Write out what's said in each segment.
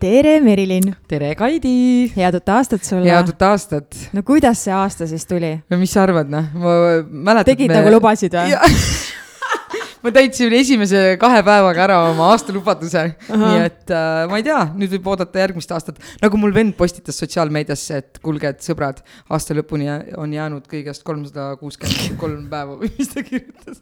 tere, Merilin! tere, Kaidi! head uut aastat sulle! head uut aastat! no kuidas see aasta siis tuli? no mis sa arvad, noh, ma mäletan. tegid me... nagu lubasid või? ma täitsin esimese kahe päevaga ära oma aastalubaduse, nii et äh, ma ei tea, nüüd võib oodata järgmist aastat. nagu mul vend postitas sotsiaalmeediasse, et kuulge, et sõbrad, aasta lõpuni on jäänud kõigest kolmsada kuuskümmend kolm päeva või mis ta kirjutas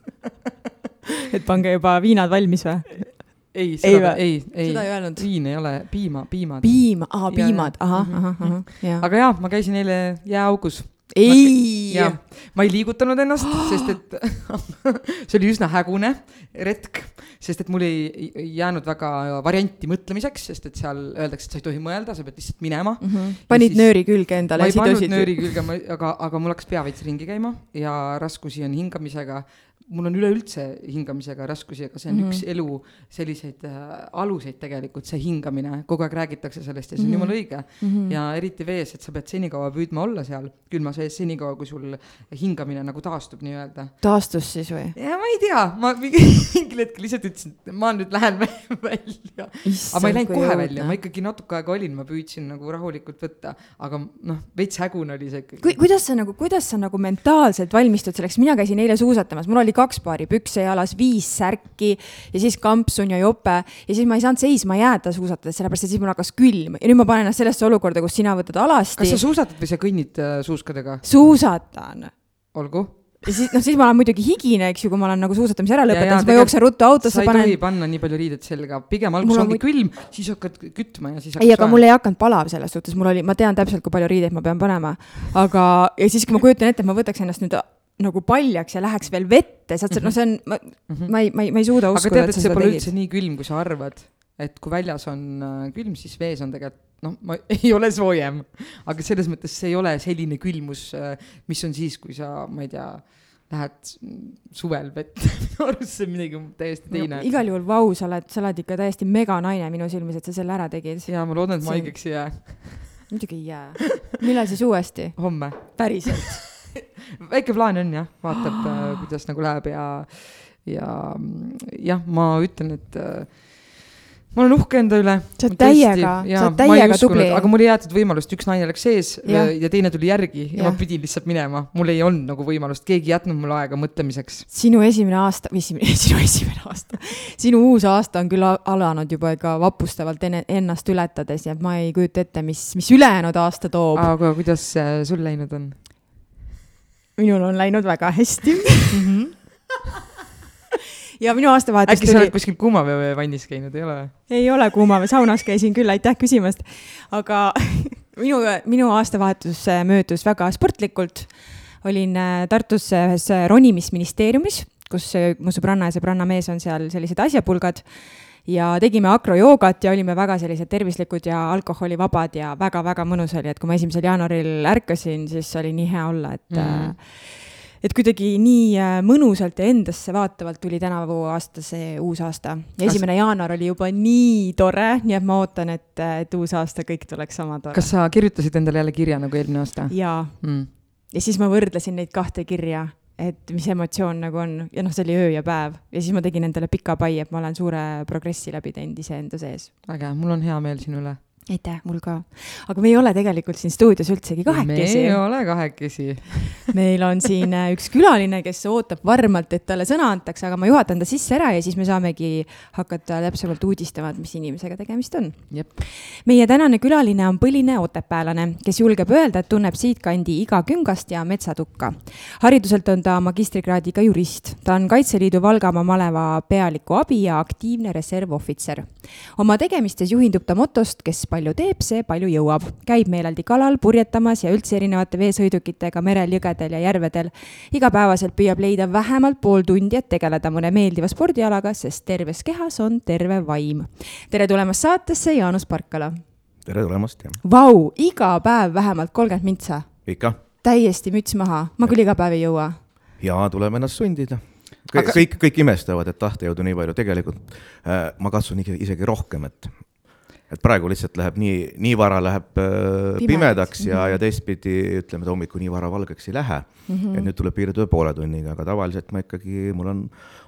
et pange juba viinad valmis või? ei, seda, ei, ei, ei viin ei ole, piima, piimad. piima, aa, piimad, ahah, ahah, ahah, jah. aga jaa, ma käisin eile jääaugus. ei! ma ei liigutanud ennast, sest et see oli üsna hägune retk, sest et mul ei, ei jäänud väga varianti mõtlemiseks, sest et seal öeldakse, et sa ei tohi mõelda, sa pead lihtsalt minema mm. -hmm. panid siis, nööri külge endale? ma ei pannud nööri külge, aga, aga mul hakkas pea veits ringi käima ja raskusi on hingamisega mul on üleüldse hingamisega raskusi, aga see on mm -hmm. üks elu selliseid äh, aluseid tegelikult, see hingamine, kogu aeg räägitakse sellest ja see on mm -hmm. jumala õige mm. -hmm. ja eriti vees, et sa pead senikaua püüdma olla seal külmas vees, senikaua kui sul hingamine nagu taastub nii-öelda. taastus siis või? ja ma ei tea, ma mingil hetkel lihtsalt ütlesin, et ma nüüd lähen välja. aga ma ei läinud kohe jõudna. välja, ma ikkagi natuke aega olin, ma püüdsin nagu rahulikult võtta, aga noh, veits hägune oli see ikkagi Ku,. kuidas sa nagu, kuidas sa nagu mentaalselt valmistud selleks, mina käisin eile suusatamas, mul oli kaks paari pükse jalas, viis särki ja siis kampsun ja jope ja siis ma ei saanud seisma jääda suusatades, sellepärast et siis mul hakkas külm ja nüüd ma panen ennast sellesse olukorda, kus sina võtad alasti. kas sa suusatad või sa kõnnid äh, suuskadega? suusatan. olgu ja siis, noh, siis ma olen muidugi higine, eks ju, kui ma olen nagu suusatamise ära lõpetanud, siis ma jooksen ruttu autosse, panen. sa ei tohi panna nii palju riideid selga, pigem alguses ongi muid... külm, siis hakkad kütma ja siis. ei, aga mul ei hakanud palav selles suhtes, mul oli, ma tean täpselt, kui palju riideid ma pean panema. aga, ja siis, kui ma kujutan ette, et ma võtaks ennast nüüd nagu paljaks ja läheks veel vette, saad sa, no see on, ma mm, -hmm. ma ei, ma ei, ma ei suuda uskuda, et sa seda tegid. üldse nii külm, kui sa arvad, et kui väljas on äh, külm, siis vees on tegelikult noh, ma ei ole soojem, aga selles mõttes see ei ole selline külmus, äh, mis on siis, kui sa, ma ei tea, lähed suvel vette minu arust see on midagi täiesti teine no,. igal juhul vau, sa oled, sa oled ikka täiesti meganaine minu silmis, et sa selle ära tegid. ja ma loodan, et ma haigeks ei jää. muidugi ei jää. millal siis uuesti? homme. päriselt väike plaan on jah, vaatab äh, kuidas nagu läheb ja, ja jah, ma ütlen, et äh, ma olen uhke enda üle. sa oled täiega, sa oled täiega tubli. aga mul ei jäetud võimalust, üks naine läks sees ja, ja teine tuli järgi ja, ja ma pidin lihtsalt minema, mul ei olnud nagu võimalust, keegi ei jätnud mulle aega mõtlemiseks. sinu esimene aasta, või esimene, sinu esimene aasta, sinu uus aasta on küll alanud juba ikka vapustavalt enne, ennast ületades ja ma ei kujuta ette, mis, mis ülejäänud aasta toob. aga kuidas sul läinud on? Minul on läinud väga hästi mm. -hmm. ja minu aastavahetus äkki sa oled kuskil kuumaveevannis käinud, ei ole ei ole kuumavee, saunas käisin küll, aitäh küsimast. aga minu, minu aastavahetus möödus väga sportlikult. olin äh, Tartus ühes ronimisministeeriumis, kus mu sõbranna ja sõbranna mees on seal sellised asjapulgad ja tegime akrojoogat ja olime väga sellised tervislikud ja alkoholivabad ja väga-väga mõnus oli, et kui ma esimesel jaanuaril ärkasin, siis oli nii hea olla, et mm. et kuidagi nii äh, mõnusalt ja endasse vaatavalt tuli tänavu aasta see uus aasta. ja esimene jaanuar oli juba nii tore, nii et ma ootan, et, et uus aasta kõik tuleks sama tore. kas sa kirjutasid endale jälle kirja nagu eelmine aasta? jaa mm.. ja siis ma võrdlesin neid kahte kirja et mis emotsioon nagu on. Ja noh, see oli öö ja päev. Ja siis ma tegin endale pika pai, et ma olen suure progressi läbi teinud iseenda sees. äge, mul on hea meel sinu üle aitäh, mul ka. aga me ei ole tegelikult siin stuudios üldsegi kahekesi. me ei ole kahekesi meil on siin äh, üks külaline, kes ootab varmalt, et talle sõna antakse, aga ma juhatan ta sisse ära ja siis me saamegi hakata täpsemalt uudistama, et mis inimesega tegemist on. meie tänane külaline on põline otepäällane, kes julgeb öelda, et tunneb siitkandi iga küngast ja metsatukka. hariduselt on ta magistrikraadiga jurist, ta on Kaitseliidu Valgamaa maleva pealiku abi ja aktiivne reservohvitser. oma tegemistes juhindub ta motost, kes palju teeb, see palju jõuab. käib meeleldi kalal, purjetamas ja üldse erinevate veesõidukitega merel, jõgedel ja järvedel. igapäevaselt püüab leida vähemalt pool tundi, et tegeleda mõne meeldiva spordialaga, sest terves kehas on terve vaim. tere tulemast saatesse, Jaanus Parkala. tere tulemast, jah. Vau, iga päev vähemalt kolmkümmend mintsa. ikka täiesti müts maha, ma küll iga päev ei jõua. ja tuleb ennast sundida kõik Aga..., kõik, kõik imestavad, et tahtejõudu nii palju, tegelikult äh, ma katsun isegi rohkem, et et praegu lihtsalt läheb nii, nii vara läheb äh, pimedaks, pimedaks ja mm, -hmm. ja teistpidi ütleme, et hommikul nii vara valgeks ei lähe mm. -hmm. et nüüd tuleb piirduda poole tunniga, aga tavaliselt ma ikkagi, mul on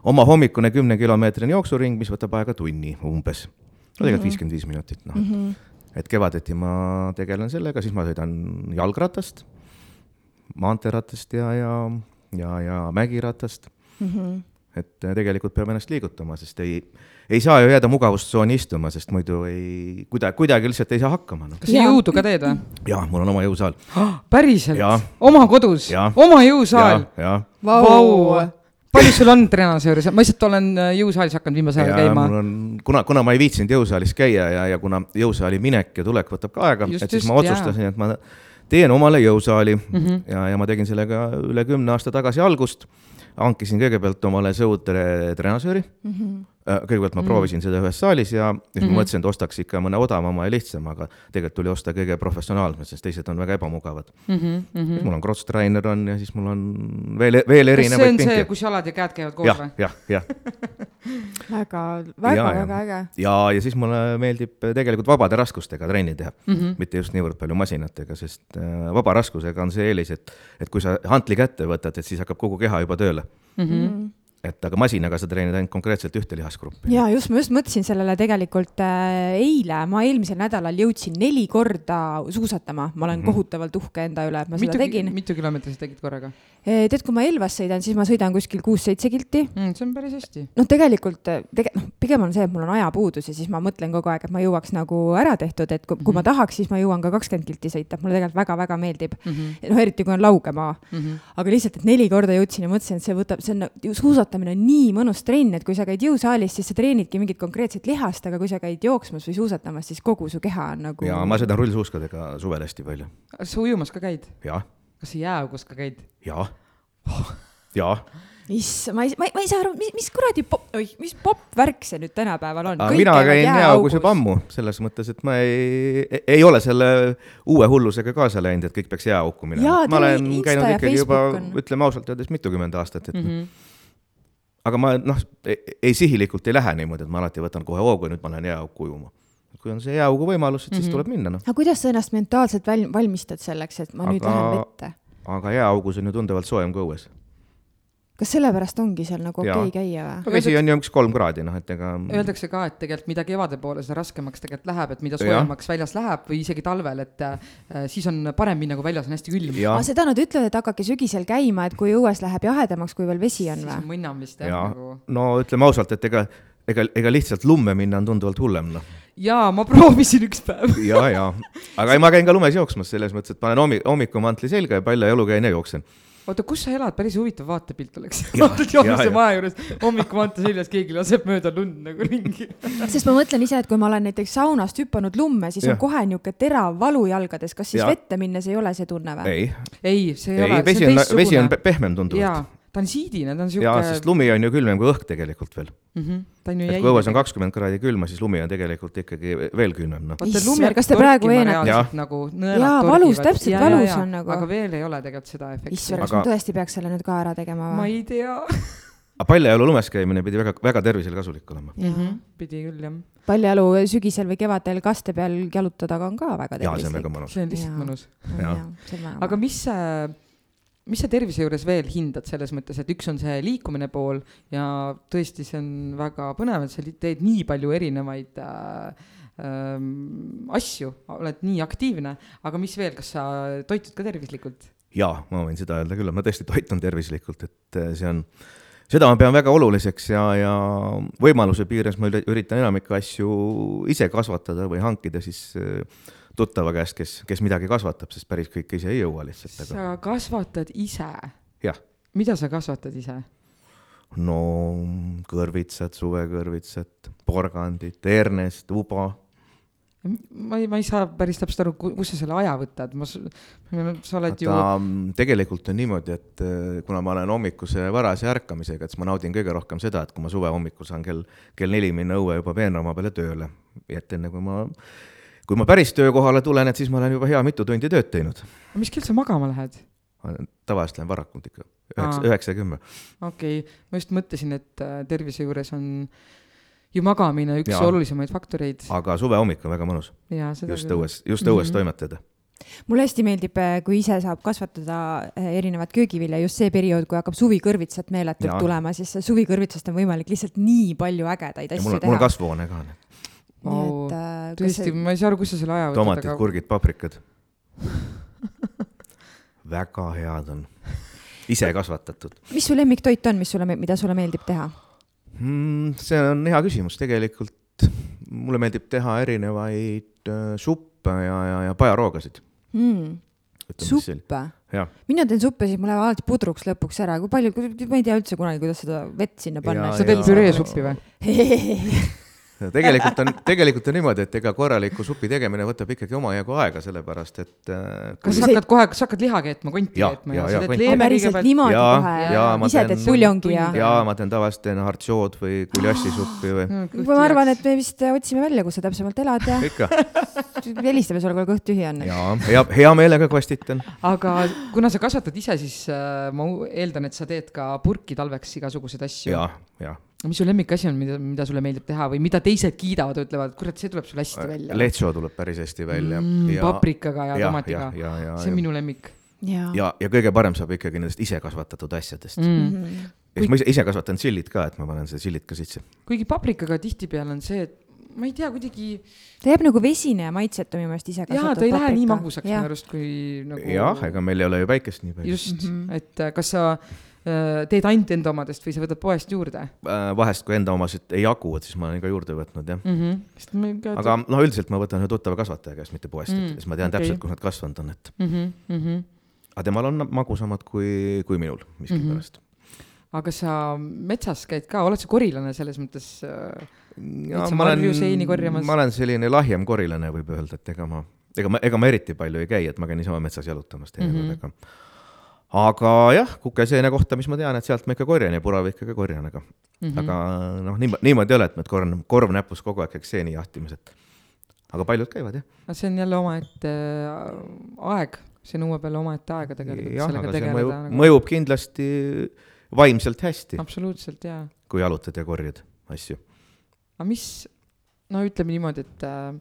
oma hommikune kümnekilomeetrine jooksuring, mis võtab aega tunni umbes. no tegelikult mhm. viiskümmend viis minutit, noh mm. -hmm. et kevadeti ma tegelen sellega, siis ma sõidan jalgratast, maanteeratast ja, ja, ja, ja mägiratast mm. -hmm et äh, tegelikult peab ennast liigutama, sest ei, ei saa ju jääda mugavustsooni istuma, sest muidu ei, kuidagi, kuidagi lihtsalt ei saa hakkama no.. kas sa jõudu ka teed või? jaa, mul on oma jõusaal päriselt? oma kodus? oma jõusaal? Vau! palju sul on treenažööris, ma lihtsalt olen äh, jõusaalis hakanud viimasel ajal käima. mul on, kuna, kuna ma ei viitsinud jõusaalis käia ja, ja kuna jõusaali minek ja tulek võtab ka aega, et siis ma otsustasin, et ma teen omale jõusaali mm -hmm. ja, ja ma tegin sellega üle kümne aasta tagasi algust hankisin kõigepealt omale sõudtrenasööri mm. -hmm. Kõigepealt ma mm proovisin seda ühes saalis ja siis mm -hmm. ma mhm. mõtlesin, et ostaks ikka mõne odavama ja lihtsama, aga tegelikult tuli osta kõige professionaalsem, sest teised on väga ebamugavad mm. -hmm. siis mul on Crosstrainer on ja siis mul on veel, veel erinevaid pinke. see on see, kus jalad ja käed käivad koos või? jah, jah väga, väga, väga äge. ja, ja siis mulle meeldib tegelikult vabade raskustega trenni teha mm, -hmm. mitte just niivõrd palju masinatega, sest äh, vaba raskusega on see eelis, et, et kui sa hantli kätte võtad, et siis hakkab kogu keha juba tööle mm. -hmm et aga masinaga sa treenid ainult konkreetselt ühte lihasgruppi. ja just, ma just mõtlesin sellele tegelikult äh, eile, ma eelmisel nädalal jõudsin neli korda suusatama, ma olen mm -hmm. kohutavalt uhke enda üle, et ma mitu, seda tegin. mitu kilomeetrit sa tegid korraga? Eh, tead, kui ma Elvas sõidan, siis ma sõidan kuskil kuus-seitse kilti mm,. see on päris hästi. noh, tegelikult eh, tege-, noh, pigem on see, et mul on ajapuudus ja siis ma mõtlen kogu aeg, et ma jõuaks nagu ära tehtud, et kui, kui mm -hmm. ma mhm. tahaks, siis ma jõuan ka kakskümmend kilti sõita, mulle tegelikult väga-väga meeldib mm. -hmm. noh, eriti kui on lauge maa mm. -hmm. aga lihtsalt, et neli korda jõudsin ja mõtlesin, et see võtab, see on, nagu, suusatamine on nii mõnus trenn, et kui sa käid jõusaalis, siis sa treenidki mingit konkreetset lihast, aga kui sa käid jooksmas või suusatamas, siis kogu su keha on nagu. ja ma sõidan rullsuuskadega suvel hästi palju. kas sa ujumas ka käid? kas sa jääaugus ka käid? jah jaa issand, ma ei, ma ei, ma ei saa aru, mis, mis kuradi pop, oih, mis popp-värk see nüüd tänapäeval on? mina käin jääaugus juba ammu, selles mõttes, et ma ei, ei ole selle uue hullusega kaasa läinud, et kõik peaks jääauku minema. ma olen käinud ikkagi Facebook juba ütleme ausalt öeldes, mitukümmend aastat, et mm. -hmm. Aga ma noh, ei sihilikult ei lähe niimoodi, et ma alati võtan kohe hoogu ja nüüd ma lähen jääauku ujuma kui on see jääaugu võimalus, et siis mm -hmm. tuleb minna, noh. aga kuidas sa ennast mentaalselt val-, valmistad selleks, et ma aga... nüüd lähen vette? aga jääaugus on ju tunduvalt soojem kui õues. Kas sellepärast ongi seal nagu okei okay käia või? vesi on ju üks kolm kraadi, noh, et ega. Öeldakse ka, et tegelikult mida kevade poole, seda raskemaks tegelikult läheb, et mida soojemaks väljas läheb või isegi talvel, et äh, siis on parem minna, kui väljas on hästi külm. seda nad ütlevad, et hakake sügisel käima, et kui õues läheb jahedamaks, kui veel vesi on või? siis on mõnnam vist jah nagu. no ütleme ausalt, et ega, ega, ega lihtsalt lumme minna on tunduvalt hullem, noh jaa, ma proovisin üks päev ja, ja, aga ei, ma käin ka lumes jooksmas selles mõttes, et panen hommi-, hommikumantli selga ja palja jalu käin ja jooksen oota, kus sa elad, päris huvitav vaatepilt oleks. vaatad Johanse maja juures, hommikumantel seljas, keegi laseb mööda lund nagu ringi sest ma mõtlen ise, et kui ma olen näiteks saunast hüpanud lumme, siis ja. on kohe niisugune terav valu jalgades, kas siis ja. vette minnes ei ole see tunne või? ei, ei, see ei, ei ole. vesi on, vesi on pehmem tunduvalt ta on siidine, ta on siuke. jaa, sest lumi on ju külmem kui õhk tegelikult veel mm. -hmm. ta on ju jäine. kui õues on kakskümmend kraadi külma, siis lumi on tegelikult ikkagi veel külmem, noh. issand, kas te praegu eenate? nagu jaa, valus, täpselt, valus on nagu. aga veel ei ole tegelikult seda efekti. issand, kas ma tõesti peaks selle nüüd ka ära tegema või? ma ei tea aga paljajalu lumes käimine pidi väga, väga tervisele kasulik olema mm. -hmm. pidi küll, jah. paljajalu sügisel või kevadel kaste peal jalutada on ka väga tervislik. jaa, see on väga mõnus. see on lihtsalt mõnus. aga mis see mis sa tervise juures veel hindad selles mõttes, et üks on see liikumine pool ja tõesti, see on väga põnev, et sa teed nii palju erinevaid äh, äh, asju, oled nii aktiivne, aga mis veel, kas sa toitud ka tervislikult? jaa, ma võin seda öelda küll, ma tõesti toitun tervislikult, et äh, see on, seda ma pean väga oluliseks ja, ja võimaluse piires ma üritan enamikku asju ise kasvatada või hankida siis äh, tuttava käest, kes, kes midagi kasvatab, sest päris kõike ise ei jõua lihtsalt aga.... sa kasvatad ise? mida sa kasvatad ise? no kõrvitsad, suvekõrvitsad, porgandid, hernest, uba. ma ei, ma ei saa päris täpselt aru, kus sa selle aja võtad, ma, sa oled ju. tegelikult on niimoodi, et äh, kuna ma olen hommikuse varase ärkamisega, et siis ma naudin kõige rohkem seda, et kui ma suve hommikul saan kell, kell neli minna õue juba peenramaa peale tööle, et enne kui ma kui ma päris töökohale tulen, et siis ma olen juba hea mitu tundi tööd teinud. mis kell sa magama lähed? tavaliselt lähen varakult ikka, üheksa, üheksa ja kümme. okei okay., ma just mõtlesin, et äh, tervise juures on ju magamine üks ja. olulisemaid faktoreid. aga suve hommik on väga mõnus. just õues, just õues mm -hmm. toimetada mulle hästi meeldib, äh, kui ise saab kasvatada äh, erinevat köögivilja, just see periood, kui hakkab suvikõrvitsat meeletult tulema, siis suvikõrvitsast on võimalik lihtsalt nii palju ägedaid asju mul, teha. mul on kasvuhoone ka. Oh, tõesti see..., ma ei saa aru, kust sa selle aja võtad. tomatid aga..., kurgid, paprikad väga head on, ise kasvatatud. mis su lemmiktoit on, mis sulle, mida sulle meeldib teha mm,? see on hea küsimus, tegelikult mulle meeldib teha erinevaid äh, suppe ja, ja, ja pajaroogasid mm.. suppe? mina teen suppe, siis mul läheb alati pudruks lõpuks ära, kui palju, ma ei tea üldse kunagi, kuidas seda vett sinna panna. sa teed püreesuppi või tegelikult on, tegelikult on niimoodi, et ega korraliku supi tegemine võtab ikkagi omajagu aega, sellepärast et äh,. kas sa hakkad kohe, kas sa hakkad liha keetma, konti keetma ja, ja, sa teed leeme kõigepealt? niimoodi ja, kohe, ise teed puljongi ja? jaa, ma teen tavaliselt teen hartsood või guljassisuppi või no,. ma arvan, et me vist otsime välja, kus sa täpsemalt elad ja helistame sulle, kui kõht tühi on. jaa, hea, hea meelega kostitan. aga kuna sa kasvatad ise, siis äh, ma eeldan, et sa teed ka purki talveks igasuguseid asju. jaa, jaa mis su lemmikasi on, mida, mida sulle meeldib teha või mida teised kiidavad, ütlevad, kurat, see tuleb sul hästi äh, välja. lehtso tuleb päris hästi välja mm,. paprikaga ja, ja tomatiga. see on ja, minu lemmik. ja, ja, ja kõige parem saab ikkagi nendest ise kasvatatud asjadest mm. mm. -hmm. eks ma ise, ise kasvatan tšillit ka, et ma panen see tšillit ka sisse. kuigi paprikaga tihtipeale on see, et ma ei tea, kuidagi. ta jääb nagu vesine ja maitsetu minu meelest ise jaa, ta ei lähe nii magusaks minu arust kui nagu. jah, ega meil ei ole ju päikest nii palju. just mm, -hmm. et äh, kas sa teed ainult enda omadest või sa võtad poest juurde? Äh, vahest, kui enda omasid ei jagu, et siis ma olen ka juurde võtnud, jah mm. -hmm. Aga noh, üldiselt ma võtan ühe tuttava kasvataja käest, mitte poest mm, -hmm. et siis ma tean okay. täpselt, kus nad kasvanud on, et mm. -hmm. aga temal on magusamad kui, kui minul miskipärast mm. -hmm. aga sa metsas käid ka, oled sa korilane selles mõttes äh,? Ma olen, ma olen selline lahjem korilane, võib öelda, et ega ma, ega ma, ega ma eriti palju ei käi, et ma käin niisama metsas jalutamas teinekord mm, -hmm. aga aga jah, kukeseene kohta, mis ma tean, et sealt ma ikka korjan ja puravi ikkagi korjan, aga mm, -hmm. aga noh, nii, niimoodi ei ole, et ma korv, korv näpus kogu aeg käiks seeni jahtimas, et aga paljud käivad, jah. no see on jälle omaette äh, aeg, see nõuab jälle omaette aega tegelikult. jah, aga see mõjub nagu..., mõjub kindlasti vaimselt hästi. absoluutselt, jaa. kui jalutad ja korjad asju. aga mis, no ütleme niimoodi, et äh,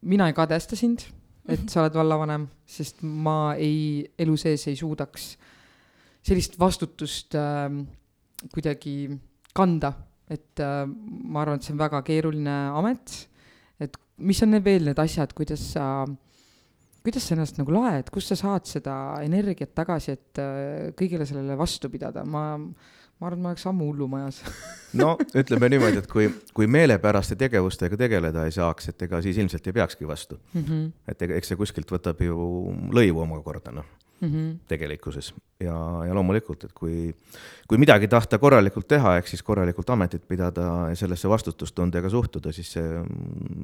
mina ei kadesta sind et sa oled vallavanem, sest ma ei, elu sees ei suudaks sellist vastutust äh, kuidagi kanda, et äh, ma arvan, et see on väga keeruline amet, et mis on need veel need asjad, kuidas sa, kuidas sa ennast nagu laed, kust sa saad seda energiat tagasi, et äh, kõigele sellele vastu pidada, ma ma arvan, ma oleks ammu hullumajas no ütleme niimoodi, et kui, kui meelepäraste tegevustega tegeleda ei saaks, et ega siis ilmselt ei peakski vastu mm. -hmm. et ega, eks see kuskilt võtab ju lõivu omakorda, noh mm -hmm. tegelikkuses ja, ja loomulikult, et kui, kui midagi tahta korralikult teha, ehk siis korralikult ametit pidada ja sellesse vastutustundega suhtuda, siis see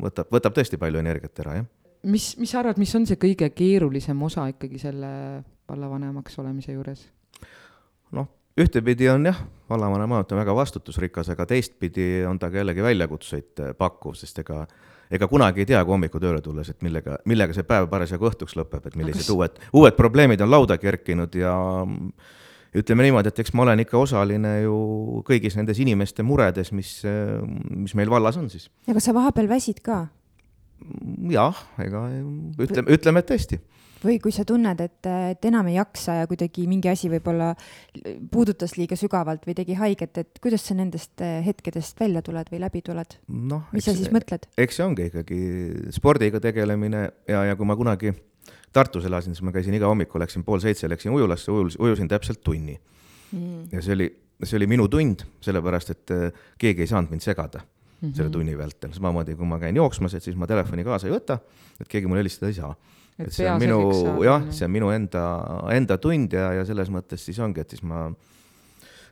võtab, võtab tõesti palju energiat ära, jah. mis, mis sa arvad, mis on see kõige keerulisem osa ikkagi selle vallavanemaks olemise juures? noh ühtepidi on jah, vallavanem amet on väga vastutusrikas, aga teistpidi on ta ka jällegi väljakutseid äh, pakkuv, sest ega ega kunagi ei tea, kui hommikul tööle tulles, et millega, millega see päev parasjagu õhtuks lõpeb, et millised kas... uued, uued probleemid on lauda kerkinud ja ütleme niimoodi, et eks ma olen ikka osaline ju kõigis nendes inimeste muredes, mis, äh, mis meil vallas on siis. ja kas sa vahepeal väsid ka? jah, ega ütleme, ütleme, et tõesti või kui sa tunned, et, et enam ei jaksa ja kuidagi mingi asi võib-olla puudutas liiga sügavalt või tegi haiget, et kuidas sa nendest eh, hetkedest välja tuled või läbi tuled no,? mis sa siis mõtled? eks see ongi ikkagi spordiga tegelemine ja, ja kui ma kunagi Tartus elasin, siis ma käisin iga hommiku, läksin pool seitse, läksin ujulasse, ujus, ujusin täpselt tunni mm.. ja see oli, see oli minu tund, sellepärast et eh, keegi ei saanud mind segada mm -hmm. selle tunni vältel, samamoodi kui ma käin jooksmas, et siis ma telefoni kaasa ei võta, et keegi mulle helistada ei saa et see on minu, jah, see on minu enda, enda tund ja, ja selles mõttes siis ongi, et siis ma,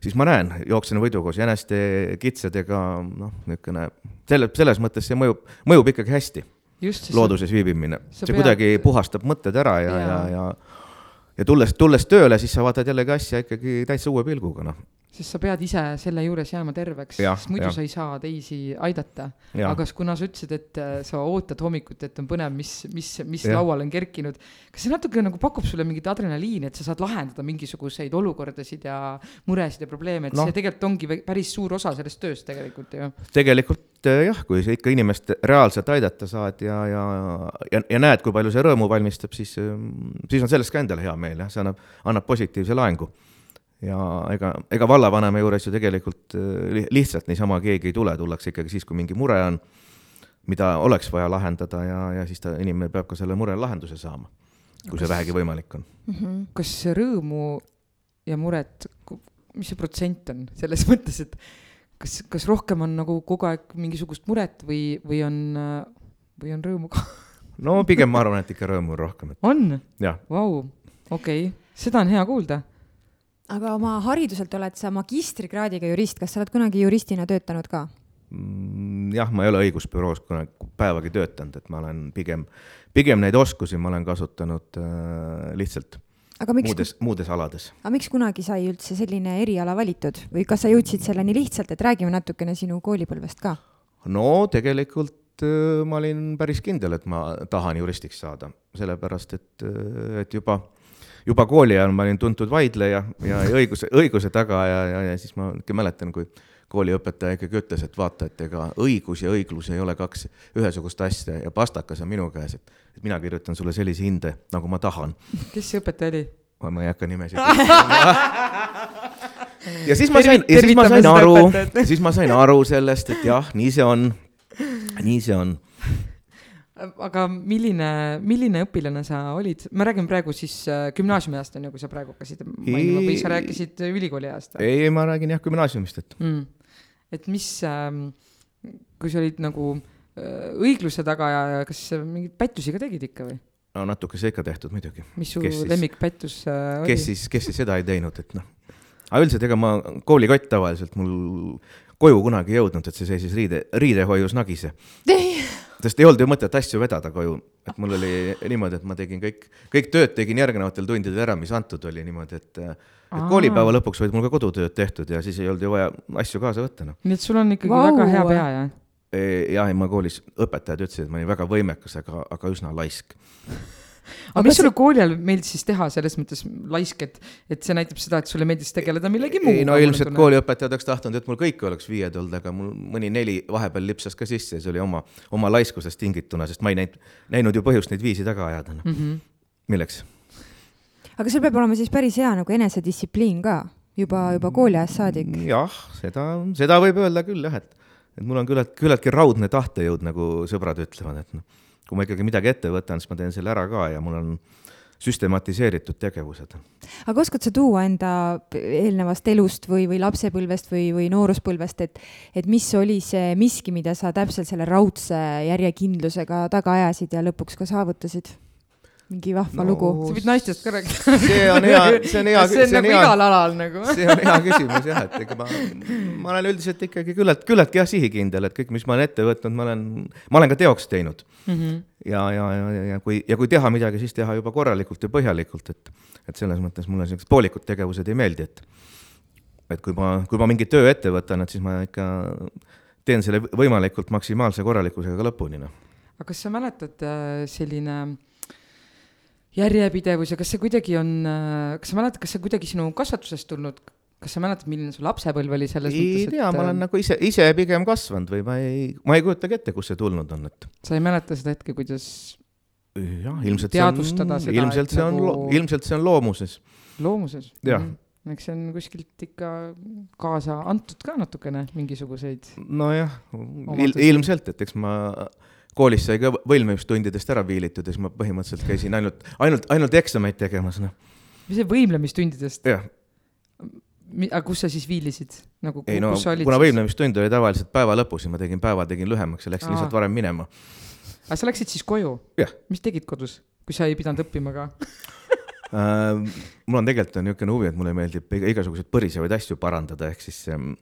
siis ma näen, jooksen võidu koos jäneste, kitsedega, noh, niisugune, selle, selles mõttes see mõjub, mõjub ikkagi hästi. looduses viibimine, see pead... kuidagi puhastab mõtted ära ja, ja, ja, ja ja tulles, tulles tööle, siis sa vaatad jällegi asja ikkagi täitsa uue pilguga, noh. Sest sa pead ise selle juures jääma terveks, sest muidu ja. sa ei saa teisi aidata. aga kuna sa ütlesid, et äh, sa ootad hommikut, et on põnev, mis, mis, mis ja. lauale on kerkinud, kas see natuke nagu pakub sulle mingit adrenaliini, et sa saad lahendada mingisuguseid olukordasid ja muresid ja probleeme, et no. see tegelikult ongi päris suur osa sellest tööst tegelikult ju. tegelikult äh, jah, kui sa ikka inimest reaalselt aidata saad ja, ja, ja, ja näed, kui palju see rõõmu valmistab, siis, siis on sellest ka endale hea meel jah, see annab, annab positiivse laengu ja ega, ega vallavanema juures ju tegelikult äh, lihtsalt niisama keegi ei tule, tullakse ikkagi siis, kui mingi mure on, mida oleks vaja lahendada ja, ja siis ta, inimene peab ka selle murele lahenduse saama, kui kas, see vähegi võimalik on mm. -hmm. kas rõõmu ja muret, mis see protsent on selles mõttes, et kas, kas rohkem on nagu kogu aeg mingisugust muret või, või on, või on rõõmu ka no pigem ma arvan, et ikka rõõmu on rohkem et.... on? Vau, okei, seda on hea kuulda aga oma hariduselt oled sa magistrikraadiga jurist, kas sa oled kunagi juristina töötanud ka? Mm, jah, ma ei ole õigusbüroos kunagi päevagi töötanud, et ma olen pigem, pigem neid oskusi ma olen kasutanud äh, lihtsalt aga miks, muudes, muudes alades. aga miks kunagi sai üldse selline eriala valitud või kas sa jõudsid selleni lihtsalt, et räägime natukene sinu koolipõlvest ka? no tegelikult äh, ma olin päris kindel, et ma tahan juristiks saada, sellepärast et, äh, et juba juba kooli ajal ma olin tuntud vaidleja ja, ja õiguse, õiguse taga ja, ja, ja siis ma ikka mäletan, kui kooliõpetaja ikkagi ütles, et vaata, et ega õigus ja õiglus ei ole kaks ühesugust asja ja pastakas on minu käes, et, et mina kirjutan sulle sellise hinde, nagu ma tahan. kes see õpetaja oli? ma ei hakka nimesid ja siis ma sain, ja siis ma sain aru, siis ma sain aru sellest, et jah, nii see on, nii see on aga milline, milline õpilane sa olid, ma räägin praegu siis äh, gümnaasiumi ajast on ju, kui sa praegu hakkasid mainima või sa rääkisid ülikooli ajast? ei, ma räägin jah gümnaasiumist, et mm.. et mis äh,, kui sa olid nagu äh, õigluse taga ja kas mingeid pättusi ka tegid ikka või? no natukese ikka tehtud muidugi. mis su lemmikpättus äh, oli? kes siis, kes siis seda ei teinud, et noh. aga üldiselt ega ma koolikott tavaliselt mul koju kunagi ei jõudnud, et see seisis riide, riidehoius nagise sest ei olnud ju mõtet asju vedada koju, et mul oli niimoodi, et ma tegin kõik, kõik tööd tegin järgnevatel tundidel ära, mis antud oli niimoodi, et et koolipäeva lõpuks olid mul ka kodutööd tehtud ja siis ei olnud ju vaja asju kaasa võtta, noh. nii et sul on ikkagi Vau. väga hea pea, jah? jah, ei ma koolis, õpetajad ütlesid, et ma olin väga võimekas, aga, aga üsna laisk aga mis sulle kooli ajal meeldis siis teha, selles mõttes laisk, et, et see näitab seda, et sulle meeldis tegeleda millegi muuga? ei no ilmselt kooliõpetajad oleks tahtnud, et mul kõik oleks viied olnud, aga mul mõni neli vahepeal lipsas ka sisse ja see oli oma, oma laiskusest tingituna, sest ma ei näinud, näinud ju põhjust neid viisi taga ajada mm. -hmm. milleks? aga sul peab olema siis päris hea nagu enesedistsipliin ka juba, juba kooliajast saadik. jah, seda, seda võib öelda küll jah, et, et mul on küllalt, küllaltki raudne tahtejõud, nagu sõbrad ütlevad, et noh kui ma ikkagi midagi ette võtan, siis ma teen selle ära ka ja mul on süstematiseeritud tegevused. aga oskad sa tuua enda eelnevast elust või, või lapsepõlvest või, või nooruspõlvest, et, et mis oli see miski, mida sa täpselt selle raudse järjekindlusega taga ajasid ja lõpuks ka saavutasid? Mingi vahva no, lugu. sa võid naistest ka rääkida. see on hea, see on hea. see on nagu hea, igal alal nagu. see on hea küsimus jah, et ega ma, ma olen üldiselt ikkagi küllalt, küllaltki jah sihikindel, et kõik, mis ma olen ette võtnud, ma olen, ma olen ka teoks teinud mm. -hmm. ja, ja, ja, ja, ja kui, ja kui teha midagi, siis teha juba korralikult ja põhjalikult, et, et selles mõttes mulle siuksed poolikud tegevused ei meeldi, et, et kui ma, kui ma mingi töö ette võtan, et siis ma ikka teen selle võimalikult maksimaalse korralikkusega ka lõpuni, noh. aga kas sa mäletad äh, selline järjepidevus ja kas see kuidagi on, kas sa mäletad, kas see kuidagi sinu kasvatusest tulnud, kas sa mäletad, milline su lapsepõlv oli selles ei mõttes? ei tea, ma olen äh, nagu ise, ise pigem kasvanud või ma ei, ma ei kujutagi ette, kust see tulnud on, et. sa ei mäleta seda hetke, kuidas jah, ilmselt see on, ilmselt see on nagu..., ilmselt see on loomuses. loomuses? jah mm. -hmm eks see on kuskilt ikka kaasa antud ka natukene mingisuguseid. nojah, ilmselt, et eks ma koolis sai ka võimlemistundidest ära viilitud ja siis ma põhimõtteliselt käisin ainult, ainult, ainult eksameid tegemas, noh. mis see võimlemistundidest? aga kus sa siis viilisid? nagu ei no, kuna võimlemistund oli tavaliselt päeva lõpus ja ma tegin päeva, tegin lühemaks ja läksin Aa. lihtsalt varem minema. aga sa läksid siis koju? mis tegid kodus, kui sa ei pidanud õppima ka mul on tegelikult on niisugune huvi, et mulle meeldib igasuguseid põrisevaid asju parandada, ehk siis um,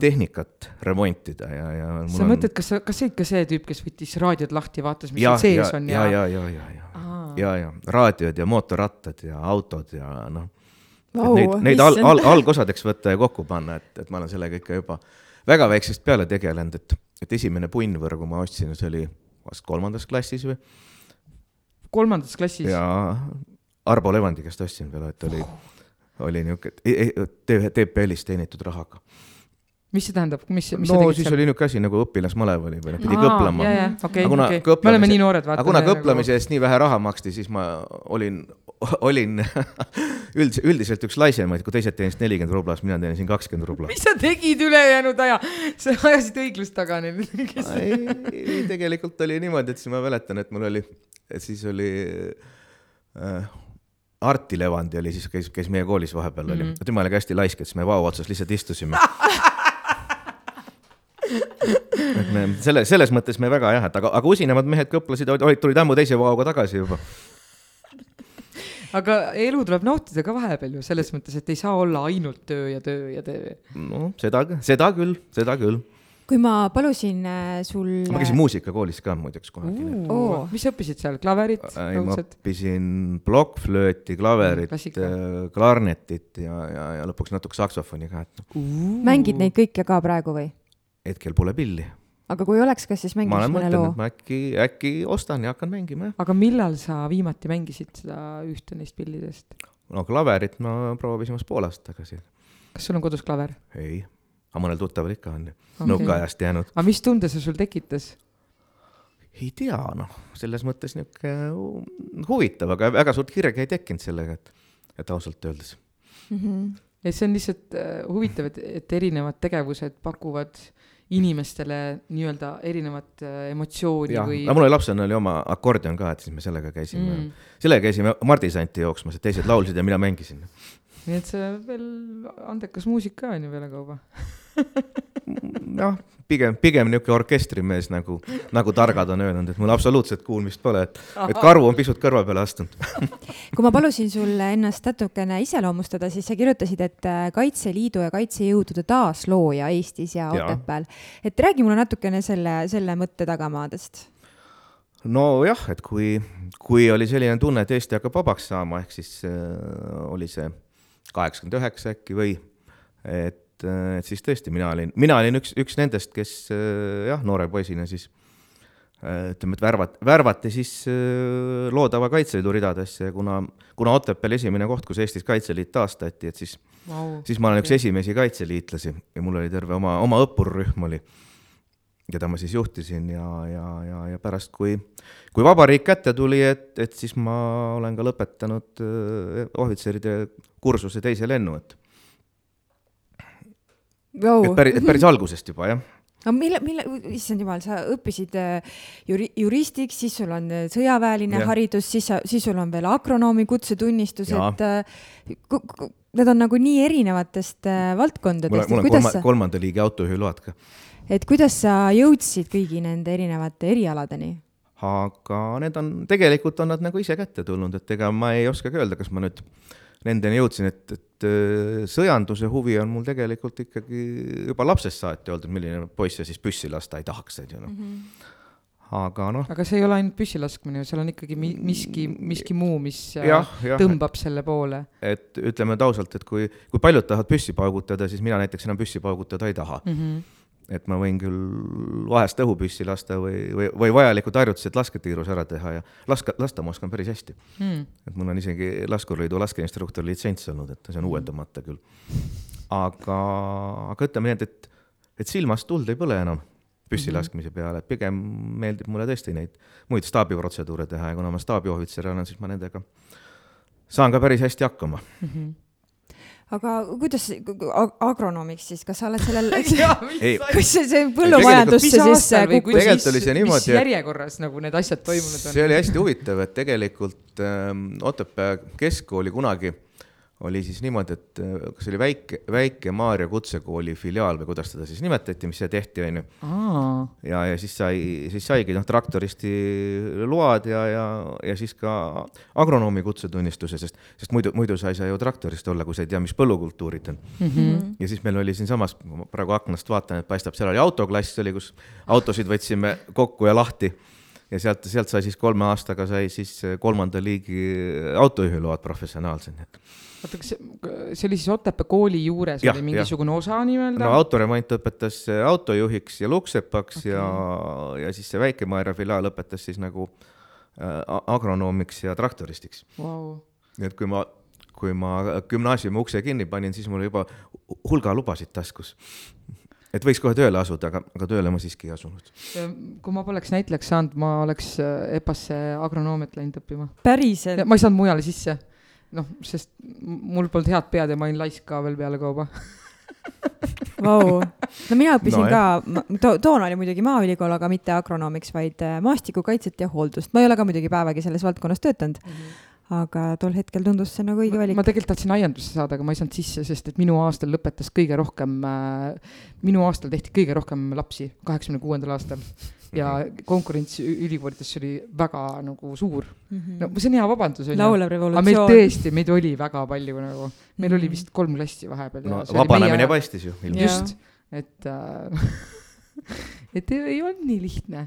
tehnikat remontida ja, ja. sa on... mõtled, kas sa, kas sa ikka see tüüp, kes võttis raadiod lahti, vaatas, mis seal sees on ja? ja, ja, ja, ja, ja, ja, ja raadiod ja mootorrattad ja autod ja noh, oh,. Neid, neid al, al, algosadeks võtta ja kokku panna, et, et ma olen sellega ikka juba väga väiksest peale tegelenud, et, et esimene punnvõrgu ma ostsin, see oli vast kolmandas klassis või? kolmandas klassis? jaa, Arvo Levandi käest ostsin veel, et oli oli niisugune TPL-is teenitud rahaga mis see tähendab, mis, mis no siis seal? oli niisugune asi nagu õpilasmalev oli või noh, pidi kõplema. Okay, okay. me oleme nii noored, vaata. kuna kõplamise nagu... eest nii vähe raha maksti, siis ma olin, olin üld-, üldiselt üks laisemaid, kui teised teenisid nelikümmend rubla, siis mina teenisin kakskümmend rubla. mis sa tegid ülejäänud aja? sa ajasid õiglust taga neil kes... ei, tegelikult oli niimoodi, et siis ma mäletan, et mul oli, siis oli äh, Arti Levandi oli siis, käis, käis meie koolis vahepeal oli mm, -hmm. tema oli ka hästi laisk, et siis me vao otsas lihtsalt istusime et me selle, selles mõttes me väga jah, et aga, aga usinamad mehed kõplasid, olid, tulid ammu teise vaoga tagasi juba. aga elu tuleb nautida ka vahepeal ju selles mõttes, et ei saa olla ainult töö ja töö ja töö. no seda, seda küll, seda küll kui ma palusin äh, sul. ma käisin muusikakoolis ka muideks kunagi uh,. mis sa õppisid seal, klaverit? ma õppisin plokkflööti, klaverit klarnetit ja, ja, ja lõpuks natuke saksofoni ka, et uh.. mängid neid kõike ka praegu või? hetkel pole pilli. aga kui oleks, kas siis mängiks mõne loo? ma äkki, äkki ostan ja hakkan mängima, jah. aga millal sa viimati mängisid seda ühte neist pillidest? no klaverit ma proovisin vast pool aastat tagasi. kas sul on kodus klaver? ei, aga mõnel tuttaval ikka on ju okay., nõukaajast jäänud. aga mis tunde see sul tekitas? ei tea, noh, selles mõttes niisugune huvitav, aga väga suurt kirge ei tekkinud sellega, et, et ausalt öeldes mm. -hmm. ja see on lihtsalt uh, huvitav, et, et erinevad tegevused pakuvad inimestele nii-öelda erinevat äh, emotsiooni ja, või. no mul oli lapsena oli oma akordion ka, et siis me sellega käisime mm., sellega käisime Mardisanti jooksmas, et teised laulsid ja mina mängisin. nii et see veel andekas muusik ka on ju pealekauba noh, pigem, pigem niisugune orkestrimees nagu, nagu targad on öelnud, et mul absoluutselt kuulmist pole, et, et karvu on pisut kõrva peale astunud. Kui ma palusin sul ennast natukene iseloomustada, siis sa kirjutasid, et äh, Kaitseliidu ja kaitsejõudude taaslooja Eestis ja Otepääl. et räägi mulle natukene selle, selle mõtte tagamaadest. Nojah, et kui, kui oli selline tunne, et Eesti hakkab vabaks saama, ehk siis äh, oli see kaheksakümmend üheksa äkki või, et et, et siis tõesti, mina olin, mina olin üks, üks nendest, kes jah, noore poisina siis ütleme, et värvat-, värvati siis loodava Kaitseliidu ridadesse ja kuna, kuna Otepääl esimene koht, kus Eestis Kaitseliit taastati, et siis wow., siis ma olen üks esimesi kaitseliitlasi ja mul oli terve oma, oma õppurrühm oli, keda ma siis juhtisin ja, ja, ja, ja pärast, kui, kui vabariik kätte tuli, et, et siis ma olen ka lõpetanud ohvitseride kursuse teise lennu, et wow.. et päris, päris algusest juba, jah no mille, mille, issand jumal, sa õppisid äh, juri, juristiks, siis sul on äh, sõjaväeline ja. haridus, siis sa, siis sul on veel agronoomi kutsetunnistus, et äh, need on nagu nii erinevatest valdkondadest. mul on kolma, sa... kolmanda liigi autojuhiload ka. et kuidas sa jõudsid kõigi nende erinevate erialadeni? aga need on, tegelikult on nad nagu ise kätte tulnud, et ega ma ei oskagi öelda, kas ma nüüd nendeni jõudsin, et, et äh, sõjanduse huvi on mul tegelikult ikkagi juba lapsest saati olnud, et milline poiss ja siis püssi lasta ei tahaks, on ju noh mm -hmm aga noh. aga see ei ole ainult püssi laskmine, seal on ikkagi mi miski, miski muu, mis äh, ja, ja, tõmbab selle poole. et ütleme nüüd ausalt, et kui, kui paljud tahavad püssi paugutada, siis mina näiteks enam püssi paugutada ei taha mm. -hmm et ma võin küll vahest õhupüssi lasta või, või, või vajalikud harjutused lasketiirus ära teha ja laska, lasta ma oskan päris hästi mm.. et mul on isegi Laskurliidu laskeinstruktori litsents olnud, et see on uuendamata küll. aga, aga ütleme nii, et, et, et silmast tuld ei põle enam püssi -hmm. laskmise peale, et pigem meeldib mulle tõesti neid muid staabiprotseduure teha ja kuna ma staabiohvitser olen, siis ma nendega saan ka päris hästi hakkama mm. -hmm aga kuidas agronoomiks siis, kas sa oled sellel kas see, see põllumajandusse siis kukkus? tegelikult oli see niimoodi. mis järjekorras nagu need asjad toimunud on? see oli hästi huvitav, et tegelikult ähm, Otepää keskkooli kunagi oli siis niimoodi, et äh, kas oli väike, väike Maarja kutsekooli filiaal või kuidas teda siis nimetati, mis see tehti, onju. ja, ja siis sai, siis saigi noh, traktoristi load ja, ja, ja siis ka agronoomi kutsetunnistuse, sest, sest muidu, muidu sa ei saa ju traktorist olla, kui sa ei tea, mis põllukultuurid on mm. -hmm. ja siis meil oli siinsamas, ma praegu aknast vaatan, et paistab, seal oli autoklass oli, kus autosid võtsime kokku ja lahti ja sealt, sealt sai siis kolme aastaga sai siis kolmanda liigi autojuhiload professionaalsed, nii et oota, kas see oli siis Otepää kooli juures ja, oli mingisugune ja. osa nii-öelda? no autoremont õpetas autojuhiks ja luksepaks okay. ja, ja siis see Väike-Maarja filiaal õpetas siis nagu äh, agronoomiks ja traktoristiks wow.. nii et kui ma, kui ma gümnaasiumi ukse kinni panin, siis mul juba hulga lubasid taskus et võiks kohe tööle asuda, aga, aga tööle ma siiski ei asunud. kui ma poleks näitlejaks saanud, ma oleks äh, EPA-sse agronoomiat läinud õppima. päriselt? ma ei saanud mujale sisse. Noh, sest mul polnud head pead ja ma olin laisk ka veel pealekauba Vau, no mina õppisin no, ka to,, toona oli muidugi Maaülikool, aga mitte agronoomiks, vaid äh, maastikukaitset ja hooldust. ma ei ole ka muidugi päevagi selles valdkonnas töötanud mm. -hmm aga tol hetkel tundus see nagu õige valik. ma tegelikult tahtsin aiandusse saada, aga ma ei saanud sisse, sest et minu aastal lõpetas kõige rohkem äh,, minu aastal tehti kõige rohkem lapsi, kaheksakümne kuuendal aastal. ja mhm. konkurents ülikoolides oli väga nagu suur mm. -hmm. no see on hea vabandus, laulev revolutsioon. meil tõesti, meid oli väga palju nagu, meil oli mhm. vist kolm klassi vahepeal. no vabanemine meie... paistis ju. just, et äh, et ei olnud nii lihtne.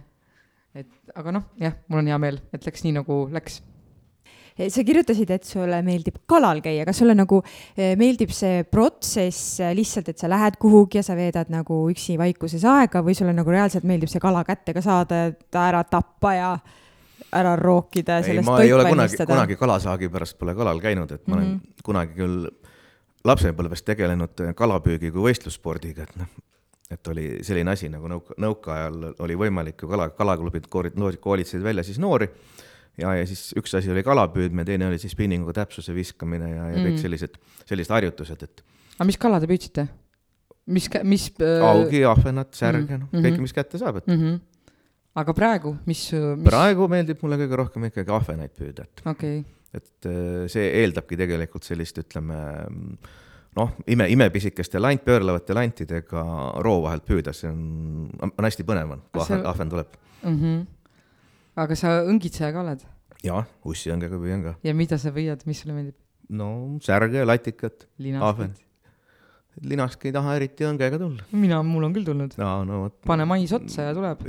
et aga noh, jah, mul on hea meel, et läks nii, nagu läks sa kirjutasid, et sulle meeldib kalal käia, kas sulle nagu eh, meeldib see protsess eh, lihtsalt, et sa lähed kuhugi ja sa veedad nagu üksi vaikuses aega või sulle nagu reaalselt meeldib see kala kätte ka saada, et ära tappa ja ära rookida ja sellest toit valmistada? kunagi kalasaagi pärast pole kalal käinud, et ma mm -hmm. olen mhm. kunagi küll lapsepõlves tegelenud kalapüügi kui võistlusspordiga, et noh, et oli selline asi nagu nõuka, nõukaajal oli võimalik ju kala, kalaklubid koolitasid välja siis noori ja, ja siis üks asi oli kalapüüdmine, teine oli siis spinninguga täpsuse viskamine ja, ja mm. kõik sellised, sellised harjutused, et. aga mis kala te püüdsite? mis, mis äh...? augi, ahvenat, särge mm, -hmm. noh, kõike, mis kätte saab, et mm. -hmm. aga praegu, mis, mis...? praegu meeldib mulle kõige rohkem ikkagi ahvenaid püüda, et okay.. et äh, see eeldabki tegelikult sellist, ütleme noh, ime, imepisikeste lant, pöörlevate lantidega roo vahelt püüda, see on, on hästi põnev on, kui see... ahven tuleb mm. -hmm aga sa õngitseja ka oled? jaa, ussiõngega püüan ka. ja mida sa püüad, mis sulle meeldib? no särge, latikat. linasket? linask ei taha eriti õngega tulla. mina, mul on küll tulnud. no, no vot. pane mais otsa ja tuleb.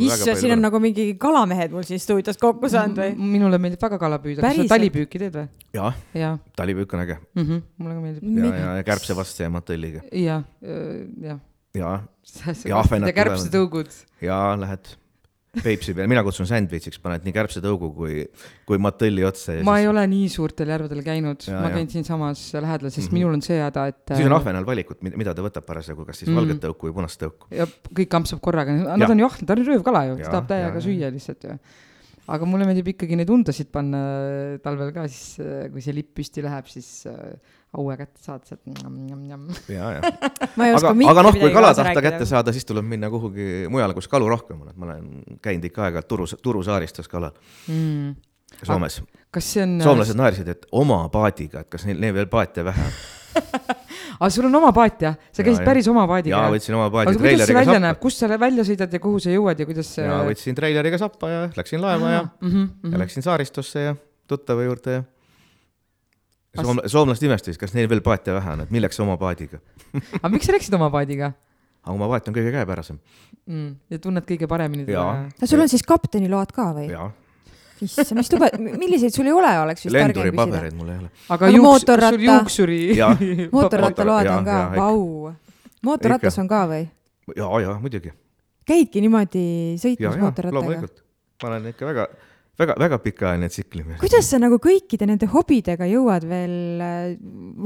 issand, siin on nagu mingi kalamehed mul siin stuudios kokku saanud või? minule meeldib väga kala püüda. kas sa talipüüki teed või? jah ja., talipüük on äge mm. -hmm, mulle ka meeldib. ja, ja, ja kärbsevastse ja matõlliga. jah, jah. ja, ja ahvenad. kärbsetõugud. jaa, lähed Peipsi peal, mina kutsun sandwichiks, paned nii kärbsetõugu kui, kui matõlli otsa. ma siis... ei ole nii suurtel järvedel käinud, ma käin siinsamas lähedal, sest mm -hmm. minul on see häda, et. siis on ahvenal valikut, mida ta võtab parasjagu, kas siis mm -hmm. valget tõuku või punast tõuku. ja kõik ampsab korraga, nad on ju ahned, ta on röövkala ju, ta tahab täiega süüa lihtsalt ju aga mulle meeldib ikkagi neid undasid panna talvel ka, siis kui see lipp püsti läheb, siis äh, haue kätte saad sealt. ja, ja. aga, aga noh, kui kala tahta kätte saada, siis tuleb minna kuhugi mujale, kus kalu rohkem on, et ma olen käinud ikka aeg-ajalt Turu, Turu saaristus kalal mm.. Soomes. on? soomlased naersid, et oma paadiga, et kas neil, neil veel paate vähe on aga sul on oma paat jah, sa käisid ja, päris oma paadiga? jaa, võtsin oma paadi. välja sappa. näeb, kust sa välja sõidad ja kuhu sa jõuad ja kuidas see? jaa, võtsin treileriga sappa ja läksin laeva ja mm, -hmm, ja mhm. läksin saaristusse ja tuttava juurde ja Soom-, soomlased imestasid, kas neil veel paate vähe on, et milleks oma paadiga aga miks sa läksid oma paadiga? aga oma paat on kõige käepärasem mm,. ja tunned kõige paremini teda? sul on siis kapteniload ka või? jaa issand, mis tube, milliseid sul ei ole, oleks vist targem küsida. mul ei ole. aga juuks, mootorratta... sul juuksuri mootorrattaload on ka, vau. mootorratas on ka või? ja, ja muidugi. käidki niimoodi sõitmas mootorrattaga? loomulikult, ma olen ikka väga väga, väga pikaajaline tsiklimine. kuidas sa nagu kõikide nende hobidega jõuad veel äh,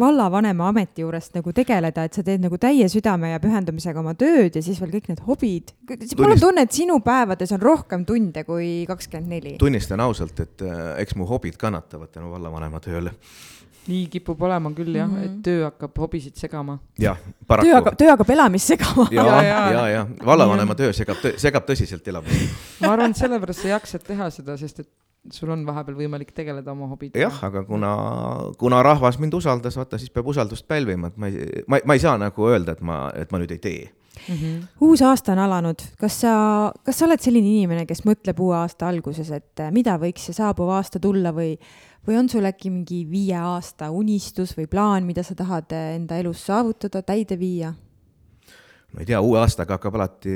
vallavanema ameti juurest nagu tegeleda, et sa teed nagu täie südame ja pühendumisega oma tööd ja siis veel kõik need hobid. mul on tunne, et sinu päevades on rohkem tunde kui kakskümmend neli. tunnistan ausalt, et äh, eks mu hobid kannatavad tänu vallavanema tööle nii kipub olema küll jah mm, -hmm. et mhm. töö hakkab hobisid segama. jah, paraku. töö hakkab, töö hakkab elamist segama. ja, ja, ja, ja, ja vallavanema töö segab, segab tõsiselt elamist ma arvan, et sellepärast sa jaksad teha seda, sest et sul on vahepeal võimalik tegeleda oma hobidega. jah, aga kuna, kuna rahvas mind usaldas, vaata siis peab usaldust pälvima, et ma ei, ma, ma ei saa nagu öelda, et ma, et ma nüüd ei tee mm. -hmm. uus aasta on alanud, kas sa, kas sa oled selline inimene, kes mõtleb uue aasta alguses, et mida võiks see saabuv aasta tulla või või on sul äkki mingi viie aasta unistus või plaan, mida sa tahad enda elus saavutada, täide viia? ma ei tea, uue aastaga hakkab alati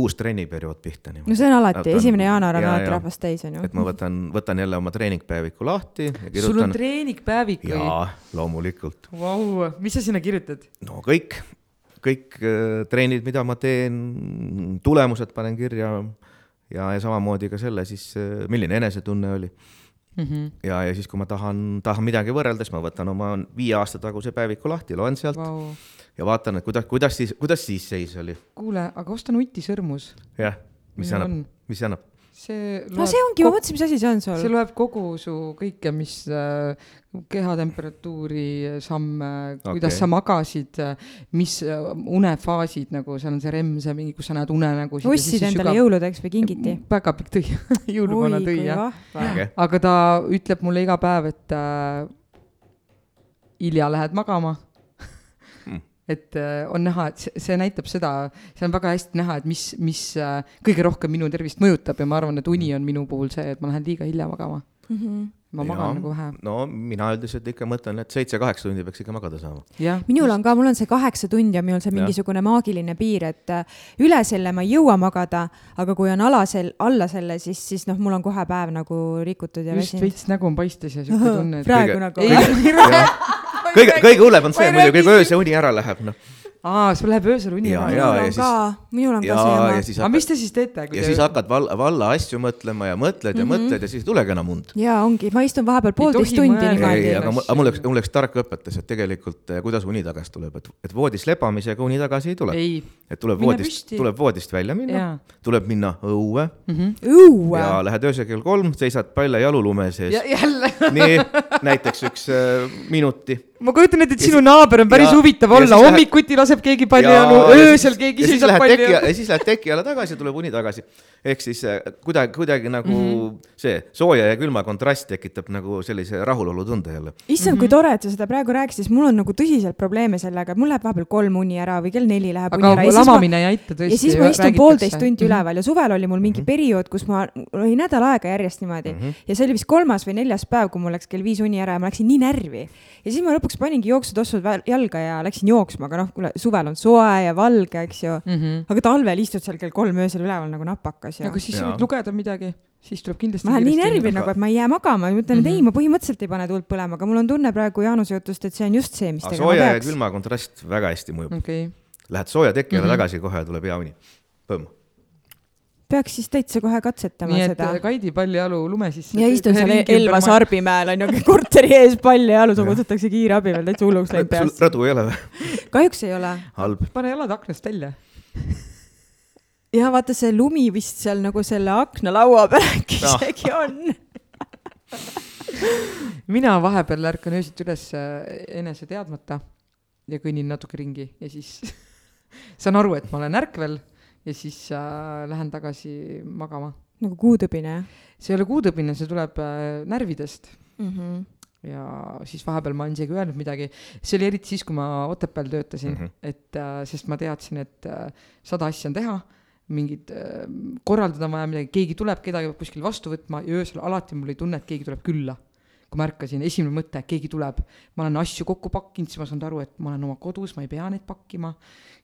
uus trenniperiood pihta. no see on alati, esimene jaanuar on alati rahvast täis, on ju. et ma võtan, võtan jälle oma treeningpäeviku lahti ja kirjutan. sul on treeningpäevik või? jaa, loomulikult. Vau, mis sa sinna kirjutad? no kõik, kõik äh, treenid, mida ma teen, tulemused panen kirja ja, ja samamoodi ka selle siis, äh, milline enesetunne oli Mm -hmm. ja, ja siis, kui ma tahan, tahan midagi võrrelda, siis ma võtan oma viie aasta taguse päeviku lahti, loen sealt wow ja vaatan, et kuidas, kuidas siis, kuidas siis seis oli. kuule, aga osta nutisõrmus. jah, mis see annab, mis see annab? See no see ongi, ma mõtlesin, mis asi see on sul. see loeb kogu su kõike, mis äh, kehatemperatuuri, samme okay., kuidas sa magasid äh,, mis äh, unefaasid nagu, seal on see REM, see mingi, kus sa näed unenägusid. ostsid endale sügav... jõuludeks või kingiti? päkapikk tõi jõuluvana tõi jah. aga ta ütleb mulle iga päev, et äh, hilja lähed magama et äh, on näha, et see, näitab seda, see on väga hästi näha, et mis, mis äh, kõige rohkem minu tervist mõjutab ja ma arvan, et uni on minu puhul see, et ma lähen liiga hilja magama mm. -hmm ma magan ja, nagu vähe. no mina üldiselt ikka mõtlen, et seitse-kaheksa tundi peaks ikka magada saama. minul on ka, mul on see kaheksa tundi on minul see mingisugune ja. maagiline piir, et äh, üle selle ma ei jõua magada, aga kui on ala sel-, alla selle, siis, siis noh, mul on kohe päev nagu rikutud ja just veits nägu on paistes ja siuke tunne, et praegu kõige, nagu kõige, kõige hullem on see muidugi, kui öösel uni ära läheb, noh aa, sul läheb öösel uni ära? minul on ka, minul on ka see jama. aga mis te siis teete? ja siis hakkad valla, valla asju mõtlema ja mõtled ja mm -hmm. mõtled ja siis ei tulegi enam und. ja ongi, ma istun vahepeal poolteist tundi niimoodi. aga mul, üks, mul üks tark õpetas, et tegelikult eh, kuidas uni tagasi tuleb, et, et voodis lebamisega uni tagasi ei tule. et tuleb Mine voodist, tuleb voodist välja minna, tuleb minna õue mm. -hmm. õue? ja lähed öösel kell kolm, seisad palja jalu lume sees. jälle nii, näiteks üks äh, minuti ma kujutan ette, et sinu naaber on päris ja, huvitav olla, hommikuti laseb keegi palju jalu, öösel keegi seisab palju. ja siis lähed teki alla tagasi, tuleb uni tagasi. ehk siis äh, kuidagi, kuidagi nagu mm -hmm. see sooja ja külma kontrast tekitab nagu sellise rahulolutunde jälle. issand mm, -hmm. kui mhm. tore, et sa seda praegu rääkisid, sest mul on nagu tõsiselt probleeme sellega, mul läheb vahepeal kolm uni ära või kell neli läheb aga uni ära. aga lamamine ei aita tõesti. ja siis ma istun poolteist tundi mm -hmm. üleval ja suvel oli mul mingi mm -hmm. periood, kus ma, mul oli nädal aega järjest niimoodi mm -hmm. ja see oli vist kolmas või neljas päev, kui mul läks kell viis uni ära ja ma läksin nii närvi. Ja siis ma lõpuks paningi jooksutossud jalga ja läksin jooksma, aga noh, kuule, suvel on soe ja valge, eks ju mm. -hmm. aga talvel istud seal kell kolm öösel üleval nagu napakas ja. aga siis sa võid lugeda midagi, siis tuleb kindlasti. ma lähen nii närvi nagu, et ma ei jää magama ja ma ütlen, et mm -hmm. ei, ma põhimõtteliselt ei pane tuld põlema, aga mul on tunne praegu Jaanuse jutust, et see on just see, mis tegema peaks. sooja ja külma kontrast väga hästi mõjub okay.. Lähed sooja teki alla mm -hmm. tagasi kohe ja tuleb hea uni. Põmm peaks siis täitsa kohe katsetama nii seda. Kaidi pallijalu lume sisse. ja istun seal Elva Sarbimäel on ju korteri ees pallijalu, sa kutsutakse kiirabi veel täitsa hulluks läinud peast. rõdu ei ole või? kahjuks ei ole. pane jalad aknast välja ja vaata see lumi vist seal nagu selle aknalaua peal äkki no. isegi on mina vahepeal ärkan öösiti üles äh, enese teadmata ja kõnnin natuke ringi ja siis saan aru, et ma olen ärkvel ja siis äh, lähen tagasi magama. nagu kuutõbine? see ei ole kuutõbine, see tuleb äh, närvidest mm. -hmm ja siis vahepeal ma olen isegi öelnud midagi, see oli eriti siis, kui ma Otepääl töötasin mm, -hmm. et äh, sest ma teadsin, et äh, sada asja on teha mingid äh,, korraldada on vaja midagi, keegi tuleb, kedagi peab kuskil vastu võtma ja öösel alati mul oli tunne, et keegi tuleb külla. Kui ma ärkasin, esimene mõte, keegi tuleb, ma olen asju kokku pakkinud, siis ma saan aru, et ma olen oma kodus, ma ei pea neid pakkima.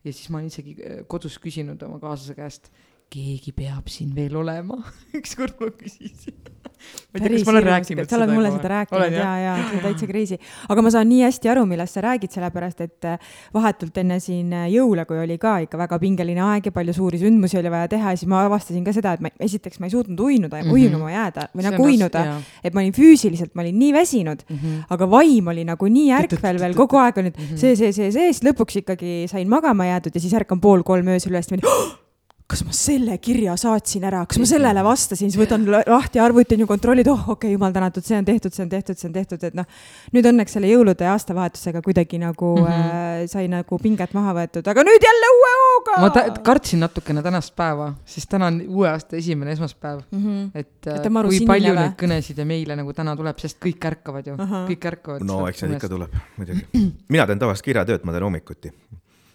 ja siis ma olen isegi äh, kodus küsinud oma kaaslase käest, keegi peab siin veel olema ükskord ma küsisin ma ei tea, kas ma olen rääkinud seda. sa oled mulle seda rääkinud ja, ja see on täitsa crazy. aga ma saan nii hästi aru, millest sa räägid, sellepärast et äh, vahetult enne siin äh, jõule, kui oli ka ikka väga pingeline aeg ja palju suuri sündmusi oli vaja teha, siis ma avastasin ka seda, et ma, esiteks ma ei suutnud uinuda mm -hmm. uinuma jääda või nagu uinuda, et ma olin füüsiliselt, ma olin nii väsinud mm, -hmm. aga vaim oli nagu nii ärkvel veel kogu aeg oli mhm. see, see, see, see, siis lõpuks ikkagi sain magama jäädud ja siis ärkan pool kolm öösel üles niimoodi! Kas ma selle kirja saatsin ära, kas ma sellele vastasin, siis võtan lahti arvuti ja kontrollid, oh okei okay,, jumal tänatud, see on tehtud, see on tehtud, see on tehtud, et noh. nüüd õnneks selle jõulude ja aastavahetusega kuidagi nagu mm -hmm. äh, sai nagu pinget maha võetud, aga nüüd jälle uue hooga. ma kartsin natukene tänast päeva, sest täna on uue aasta esimene esmaspäev mm. -hmm. et, et äh, kui palju neid kõnesid ja meile nagu täna tuleb, sest kõik ärkavad ju uh, -huh. kõik ärkavad. no eks neid ikka tuleb, muidugi. mina teen tavaliselt kirjatööd, ma teen hommikuti.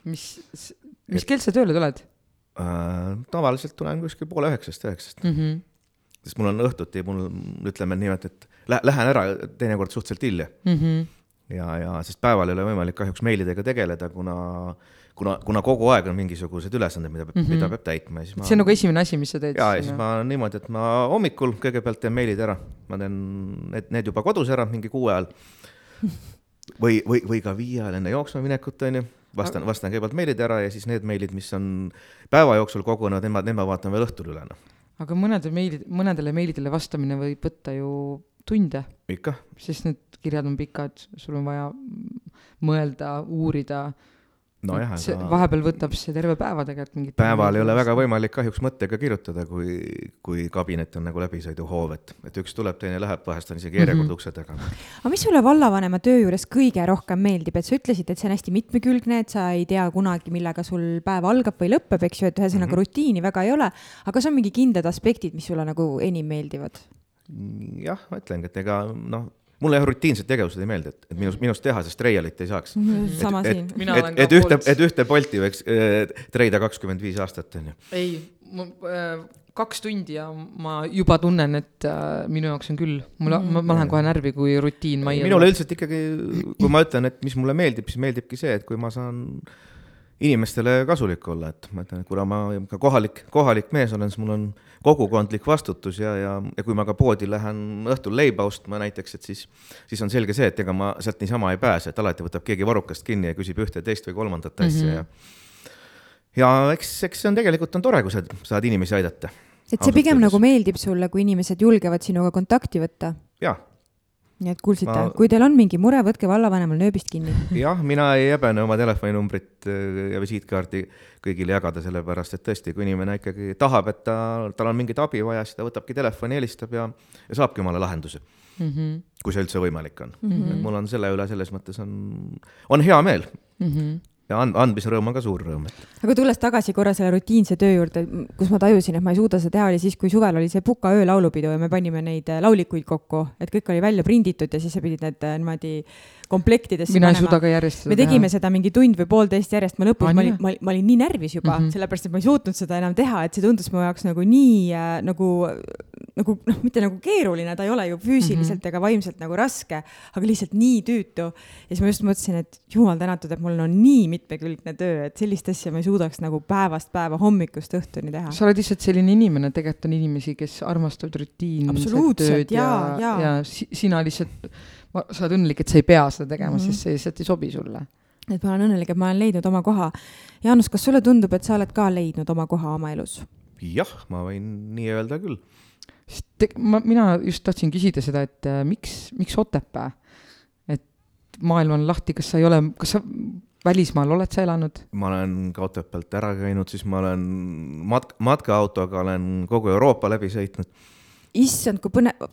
mis, mis kell sa tööle tuled? Äh,? tavaliselt tulen kuskil poole üheksast, üheksast mm. -hmm. sest mul on õhtuti, mul ütleme niimoodi, et lä-, lähen ära teinekord suhteliselt hilja mm. -hmm. ja, ja sest päeval ei ole võimalik kahjuks meilidega tegeleda, kuna kuna, kuna kogu aeg on mingisugused ülesanded, mida peab mm, -hmm. mida peab täitma ja siis ma. see on nagu esimene asi, mis sa teed? ja, ja siis ma niimoodi, et ma hommikul kõigepealt teen meilid ära, ma teen need, need juba kodus ära mingi kuue ajal. või, või, või ka viie ajal enne jooksma minekut, on ju, vastan, vastan kõigepealt meilid ära ja siis need meilid, mis on päeva jooksul kogunenud, nemad, need ma vaatan veel õhtul üle, noh. aga mõnede meilid, mõnedele meilidele vastamine võib võtta ju tunde. ikka. sest need kirjad on pikad, sul on vaja mõelda, uurida nojah, aga... vahepeal võtab see terve päeva tegelikult mingit päeval ei ole väga võimalik kahjuks mõttega kirjutada, kui, kui kabinet on nagu läbisõiduhoov, et, et üks tuleb, teine läheb, vahest on isegi järjekord mm -hmm. ukse taga. aga mis sulle vallavanema töö juures kõige rohkem meeldib, et sa ütlesid, et see on hästi mitmekülgne, et sa ei tea kunagi, millega sul päev algab või lõpeb, eks ju, et ühesõnaga mm -hmm. rutiini väga ei ole, aga kas on mingi kindlad aspektid, mis sulle nagu enim meeldivad? jah, ma ütlengi, et ega noh mulle jah, rutiinsed tegevused ei meeldi, et, et minust, minust tehasest treialit ei saaks. -hmm. sama et, siin. et, et, et ühte, et ühte Bolti võiks äh, treida kakskümmend viis aastat, on ju. ei, ma äh, kaks tundi ja ma juba tunnen, et äh, minu jaoks on küll, mul mm, ma, ma lähen kohe närvi, kui rutiin majja. minule üldiselt ikkagi, kui ma ütlen, et mis mulle meeldib, siis meeldibki see, et kui ma saan inimestele kasulik olla, et ma ütlen, et kuna ma ka kohalik, kohalik mees olen, siis mul on kogukondlik vastutus ja, ja, ja kui ma ka poodi lähen õhtul leiba ostma näiteks, et siis, siis on selge see, et ega ma sealt niisama ei pääse, et alati võtab keegi varrukast kinni ja küsib ühte, teist või kolmandat asja mm -hmm. ja ja eks, eks see on tegelikult on tore, kui sa saad inimesi aidata. et see pigem nagu meeldib sulle, kui inimesed julgevad sinuga kontakti võtta? jah nii et kuulsite ma..., kui teil on mingi mure, võtke vallavanemal nööbist kinni. jah, mina ei häbene oma telefoninumbrit äh, ja visiitkaardi kõigile jagada, sellepärast et tõesti, kui inimene ikkagi tahab, et ta, tal on mingit abi vaja, siis ta võtabki telefoni, helistab ja, ja saabki omale lahenduse mm. -hmm. kui see üldse võimalik on mm. -hmm. et mul on selle üle selles mõttes on, on hea meel mm. -hmm ja and-, andmise rõõm on ka suur rõõm, aga tulles tagasi korra selle rutiinse töö juurde, kus ma tajusin, et ma ei suuda seda teha, oli siis, kui suvel oli see Puka öö laulupidu ja me panime neid laulikuid kokku, et kõik oli välja prinditud ja siis sa pidid need äh, niimoodi komplektidesse mina ei suuda ka järjest me tegime teha. seda mingi tund või poolteist järjest, ma lõpus, ma olin, ma, ma olin nii närvis juba mm, -hmm. sellepärast et ma ei suutnud seda enam teha, et see tundus mu jaoks nagu nii äh, nagu, nagu noh, mitte nagu keeruline, ta ei ole ju füüsiliselt mm -hmm. ega vaimselt nagu raske, aga lihtsalt nii tüütu. ja siis ma just mõtlesin, et jumal tänatud, et mul on nii mitmekülgne töö, et sellist asja ma ei suudaks nagu päevast päeva, hommikust õhtuni teha. sa oled lihtsalt selline inimene, tegelikult on inimesi, kes armastavad rutiinset tööd ja, ja, ja, ja sina lihtsalt sa oled õnnelik, et sa ei pea seda tegema mm, -hmm. sest see lihtsalt ei sobi sulle. et ma olen õnnelik, et ma olen leidnud oma koha. Jaanus, kas sulle tundub, et sa oled ka leidnud oma koha oma elus? jah, ma võin nii öelda küll. sest ma, mina just tahtsin küsida seda, et äh, miks, miks Otepää? et maailm on lahti, kas sa ei ole, kas sa välismaal oled sa elanud? ma olen ka Otepäält ära käinud, siis ma olen mat-, matkaautoga olen kogu Euroopa läbi sõitnud issand, kui põnev,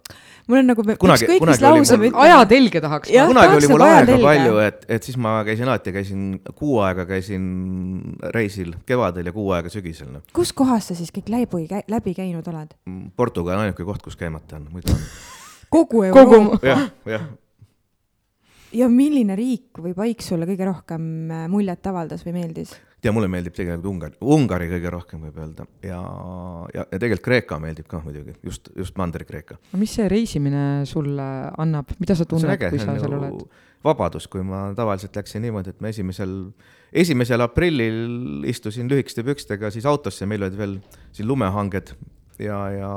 mul on nagu kunagi, ükskõik, mis lause me ütleme. ajatelge tahaks. kunagi oli mul aega palju, et, et siis ma käisin alati, käisin kuu aega käisin reisil kevadel ja kuu aega sügisel no.. kus kohas sa siis kõik läbi, läbi käinud oled? Mm, Portugal on ainuke koht, kus käimata on, muidu on. kogu Euroopa? jah, jah ja milline riik või paik sulle kõige rohkem äh, muljet avaldas või meeldis? Tea, mulle meeldib tegelikult Ungari, Ungari kõige rohkem võib öelda ja, ja, ja tegelikult Kreeka meeldib ka muidugi, just, just Mandri-Kreeka. no mis see reisimine sulle annab, mida sa tunned, kui sa seal oled? vabadus, kui ma tavaliselt läksin niimoodi, et ma esimesel, esimesel aprillil istusin lühikeste pükstega siis autosse, meil olid veel siin lumehanged ja, ja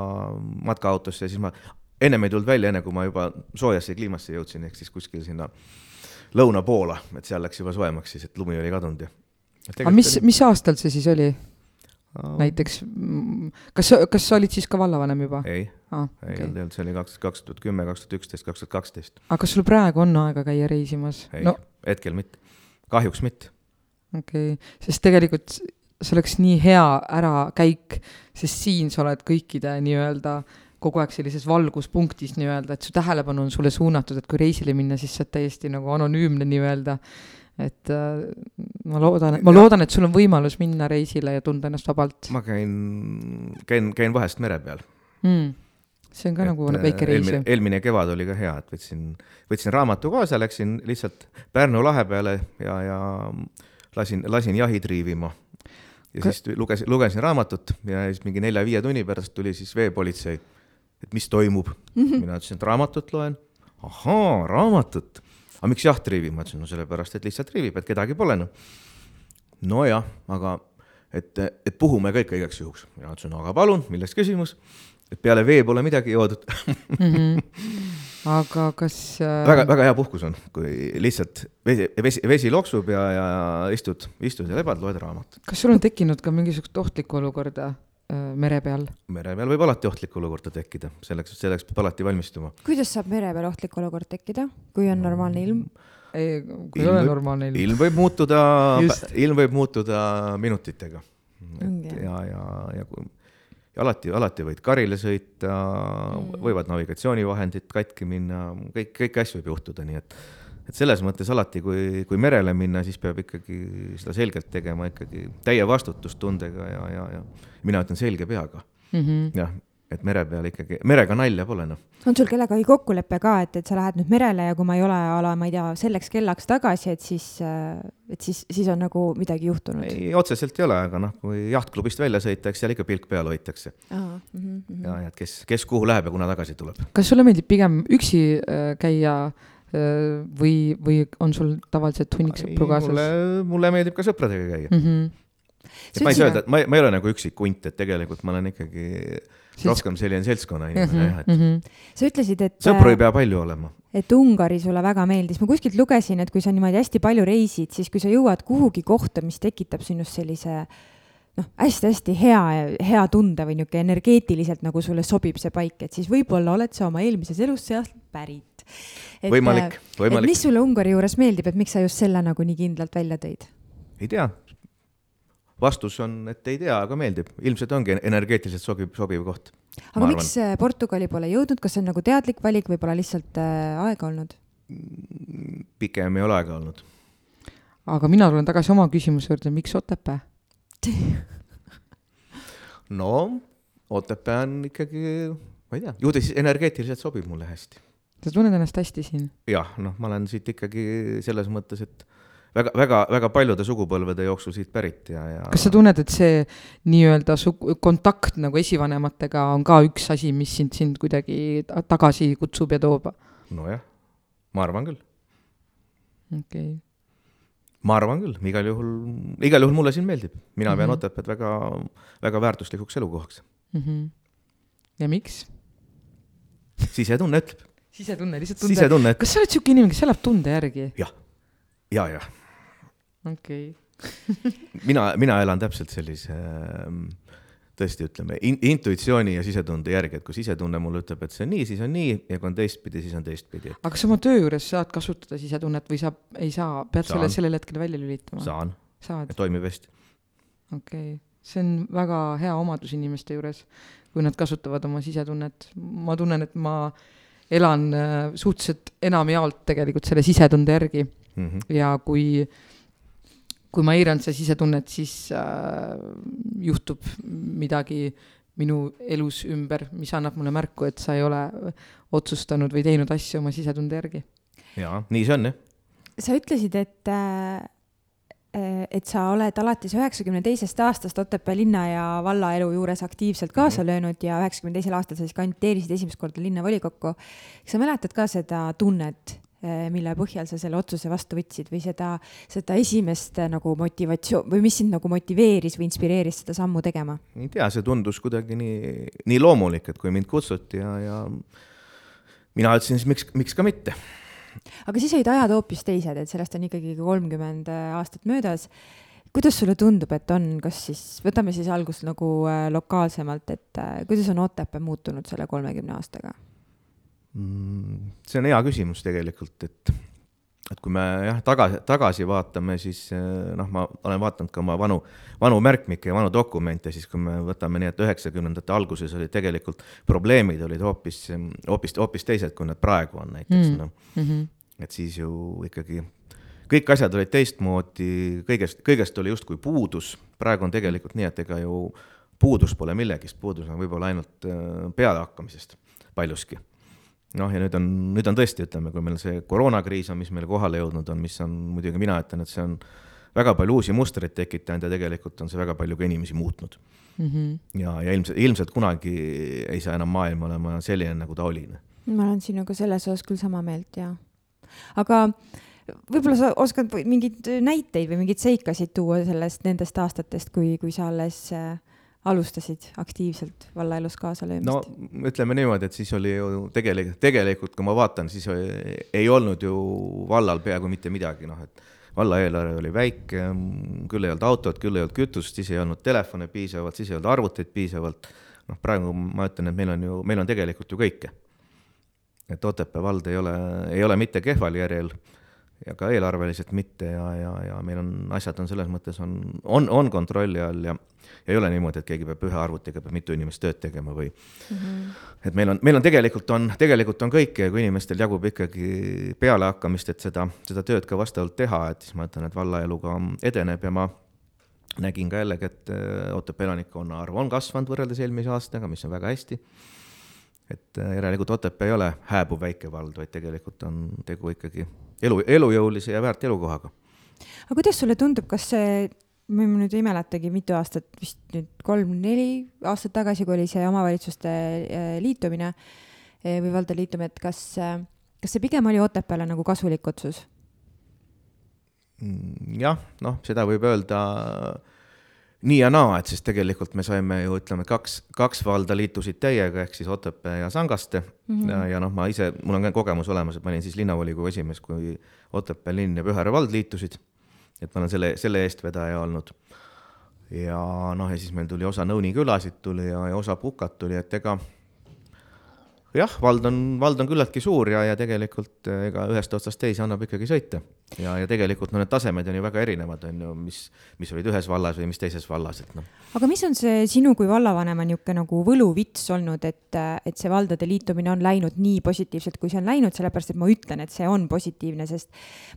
matkaautosse ja siis ma ennem ei tulnud välja, enne kui ma juba soojasse kliimasse jõudsin, ehk siis kuskil sinna lõuna poole, et seal läks juba soojemaks siis, et lumi oli kadunud ja aga mis, mis aastal see siis oli? näiteks, kas, kas sa olid siis ka vallavanem juba? ei ah,, ei okay. olnud, see oli kaks, kaks tuhat kümme, kaks tuhat üksteist, kaks tuhat kaksteist. aga kas sul praegu on aega käia reisimas? ei no., hetkel mitte, kahjuks mitte. okei okay., sest tegelikult see oleks nii hea ärakäik, sest siin sa oled kõikide nii-öelda kogu aeg sellises valguspunktis nii-öelda, et su tähelepanu on sulle suunatud, et kui reisile minna, siis sa oled täiesti nagu anonüümne nii-öelda et äh, ma loodan, ma loodan, et sul on võimalus minna reisile ja tunda ennast vabalt. ma käin, käin, käin vahest mere peal mm.. see on ka et, nagu väike reis ju. eelmine kevad oli ka hea, et võtsin, võtsin raamatu kaasa, läksin lihtsalt Pärnu lahe peale ja, ja lasin, lasin jahi triivima. ja ka... siis lugesin, lugesin raamatut ja siis mingi nelja-viie tunni pärast tuli siis veepolitsei, et mis toimub mm. -hmm. mina ütlesin, et raamatut loen. ahaa, raamatut aga miks jaht triivib, ma ütlesin, no sellepärast, et lihtsalt triivib, et kedagi pole noh. nojah, aga et, et puhume kõik igaks juhuks. mina ütlesin, no aga palun, milles küsimus. et peale vee pole midagi joodud mm. -hmm. aga kas äh.... väga, väga hea puhkus on, kui lihtsalt vesi, vesi, vesi loksub ja, ja istud, istud ja lebad, loed raamatut. kas sul on tekkinud ka mingisugust ohtlikku olukorda? Äh, mere peal? mere peal võib alati ohtlikku olukorda tekkida, selleks, selleks peab alati valmistuma. kuidas saab mere peal ohtlik olukord tekkida, kui on normaalne ilm? ei, kui ei ole normaalne ilm. ilm võib muutuda, ilm võib muutuda minutitega. et ja, ja, ja kui ja alati, alati võid karile sõita mm., võivad navigatsioonivahendid katki minna, kõik, kõiki asju võib juhtuda, nii et et selles mõttes alati, kui, kui merele minna, siis peab ikkagi seda selgelt tegema ikkagi täie vastutustundega ja, ja, ja mina ütlen selge peaga mm. -hmm. jah, et mere peal ikkagi, merega nalja pole noh. on sul kellegagi kokkulepe ka, et, et sa lähed nüüd merele ja kui ma ei ole a la, ma ei tea, selleks kellaks tagasi, et siis, et siis, siis on nagu midagi juhtunud? ei, otseselt ei ole, aga noh, kui jahtklubist välja sõita, eks seal ikka pilk peal hoitakse. Mm -hmm. ja, ja et kes, kes kuhu läheb ja kuna tagasi tuleb. kas sulle meeldib pigem üksi äh, käia äh, Äh, või, või on sul tavaliselt hunnik sõpru kaasas? mulle, mulle meeldib ka sõpradega käia mm. -hmm. et ma ei saa öelda, et ma, ma ei ole nagu üksik hunt, et tegelikult ma olen ikkagi Selts... rohkem selline seltskonna inimene mm -hmm. jah, et mm. -hmm. sa ütlesid, et. sõpru ei pea palju olema. et Ungari sulle väga meeldis, ma kuskilt lugesin, et kui sa niimoodi hästi palju reisid, siis kui sa jõuad kuhugi kohta, mis tekitab sinust sellise noh, hästi-hästi hea, hea tunde või niisugune energeetiliselt nagu sulle sobib see paik, et siis võib-olla oled sa oma eelmises elus sealt pärit võimalik, äh, võimalik. mis sulle Ungari juures meeldib, et miks sa just selle nagu nii kindlalt välja tõid? ei tea. vastus on, et ei tea, aga meeldib, ilmselt ongi energeetiliselt sobiv, sobiv koht. aga miks arvan. Portugali pole jõudnud, kas see on nagu teadlik valik või pole lihtsalt äh, aega olnud? Pigem ei ole aega olnud. aga mina tulen tagasi oma küsimuse juurde, miks Otepää no Otepää on ikkagi, ma ei tea, ju ta siis energeetiliselt sobib mulle hästi sa tunned ennast hästi siin? jah, noh, ma olen siit ikkagi selles mõttes, et väga, väga, väga paljude sugupõlvede jooksul siit pärit ja, ja. kas sa tunned, et see nii-öelda su-, kontakt nagu esivanematega on ka üks asi, mis sind, sind kuidagi tagasi kutsub ja toob? nojah, ma arvan küll. okei okay. ma arvan küll, igal juhul, igal juhul mulle siin meeldib, mina mm -hmm. pean mhm. Otepääd väga, väga väärtuslikuks elukohaks mm. -hmm. ja miks? sisetunne ütleb sisetunne, lihtsalt tunde. sisetunne, et. kas sa oled siuke inimene, kes elab tunde järgi? jah, ja, ja. okei okay. mina, mina elan täpselt sellise ähm, tõesti ütleme in, intuitsiooni ja sisetunde järgi, et kui sisetunne mulle ütleb, et see on nii, siis on nii ja kui on teistpidi, siis on teistpidi. aga kas oma töö juures saad kasutada sisetunnet või sa ei saa, pead saan. selle sellel hetkel välja lülitama? saan. toimib hästi. okei okay., see on väga hea omadus inimeste juures, kui nad kasutavad oma sisetunnet. ma tunnen, et ma elan äh, suhteliselt enamjaolt tegelikult selle sisetunde järgi mm. -hmm. ja kui, kui ma eiran seda sisetunnet, siis äh, juhtub midagi minu elus ümber, mis annab mulle märku, et sa ei ole otsustanud või teinud asju oma sisetunde järgi. jaa, nii see on jah. sa ütlesid, et äh, Äh, et sa oled alates üheksakümne teisest aastast Otepää linna ja vallaelu juures aktiivselt kaasa mm -hmm. löönud ja üheksakümne teisel aastal sa siis kandideerisid esimest korda linnavolikokku. kas sa mäletad ka seda tunnet, äh, mille põhjal sa selle otsuse vastu võtsid või seda, seda esimest äh, nagu motivatsioon või mis sind nagu motiveeris või inspireeris seda sammu tegema? ei tea, see tundus kuidagi nii, nii loomulik, et kui mind kutsuti ja, ja mina ütlesin siis miks, miks ka mitte aga siis olid ajad hoopis teised, et sellest on ikkagi kolmkümmend äh, aastat möödas. kuidas sulle tundub, et on, kas siis, võtame siis algust nagu äh, lokaalsemalt, et äh, kuidas on Otepää muutunud selle kolmekümne aastaga mm,? see on hea küsimus tegelikult, et et kui me jah, tagasi, tagasi vaatame, siis äh, noh, ma olen vaadanud ka oma vanu, vanu märkmikke ja vanu dokumente, siis kui me võtame nii, et üheksakümnendate alguses olid tegelikult probleemid olid hoopis, hoopis, hoopis teised, kui nad praegu on näiteks mm. noh. Mm -hmm.. et siis ju ikkagi kõik asjad olid teistmoodi, kõigest, kõigest oli justkui puudus, praegu on tegelikult nii, et ega ju puudus pole millegist, puudus on võib-olla ainult äh, pealehakkamisest paljuski noh, ja nüüd on, nüüd on tõesti, ütleme, kui meil see koroonakriis on, mis meile kohale jõudnud on, mis on muidugi, mina ütlen, et see on väga palju uusi mustreid tekitanud ja tegelikult on see väga palju ka inimesi muutnud mm. -hmm. ja, ja ilmselt, ilmselt kunagi ei saa enam maailm olema selline, nagu ta oli. ma olen sinuga selles osas küll sama meelt, jaa aga võib-olla sa oskad mingeid näiteid või mingeid seikasid tuua sellest, nendest aastatest, kui, kui sa alles äh, alustasid aktiivselt vallaelus kaasalöömist? no ütleme niimoodi, et siis oli ju tegelikult, tegelikult kui ma vaatan, siis oli, ei olnud ju vallal peaaegu mitte midagi, noh et valla eelarve oli väike, küll ei olnud autot, küll ei olnud kütust, siis ei olnud telefone piisavalt, siis ei olnud arvuteid piisavalt. noh, praegu ma ütlen, et meil on ju, meil on tegelikult ju kõike. et Otepää vald ei ole, ei ole mitte kehval järjel ja ka eelarveliselt mitte ja, ja, ja meil on, asjad on selles mõttes on, on, on kontrolli all ja ja ei ole niimoodi, et keegi peab ühe arvutiga, peab mitu inimest tööd tegema või mm. -hmm. et meil on, meil on tegelikult on, tegelikult on kõike ja kui inimestel jagub ikkagi pealehakkamist, et seda, seda tööd ka vastavalt teha, et siis ma ütlen, et vallaeluga edeneb ja ma nägin ka jällegi, et äh, Otepää elanikkonna arv on kasvanud võrreldes eelmise aastaga, mis on väga hästi. Et äh, järelikult Otepää ei ole hääbuv väike vald, vaid tegelikult on tegu ikkagi elu, elujõulise ja väärt elukohaga. aga kuidas sulle tundub, kas see ma nüüd ei mäletagi, mitu aastat, vist nüüd kolm-neli aastat tagasi, kui oli see omavalitsuste äh, liitumine äh, või valdade liitumine, et kas, kas see pigem oli Otepääle nagu kasulik otsus? Mm, jah, noh, seda võib öelda nii ja naa, et siis tegelikult me saime ju ütleme, kaks, kaks valda liitusid täiega, ehk siis Otepää ja Sangaste mm. -hmm. ja, ja noh, ma ise, mul on ka kogemus olemas, et ma olin siis linnavolikogu esimees, kui Otepää linn ja Pühare vald liitusid et ma olen selle, selle eestvedaja olnud. ja noh, ja siis meil tuli osa Nõuni külasid tuli ja, ja osa Pukat tuli, et ega jah, vald on, vald on küllaltki suur ja, ja tegelikult ega ühest otsast teise annab ikkagi sõita ja, ja tegelikult no need tasemed on ju väga erinevad, on ju, mis, mis olid ühes vallas või mis teises vallas, et noh. aga mis on see sinu kui vallavanema niisugune nagu võluvits olnud, et, et see valdade liitumine on läinud nii positiivselt, kui see on läinud, sellepärast et ma ütlen, et see on positiivne, sest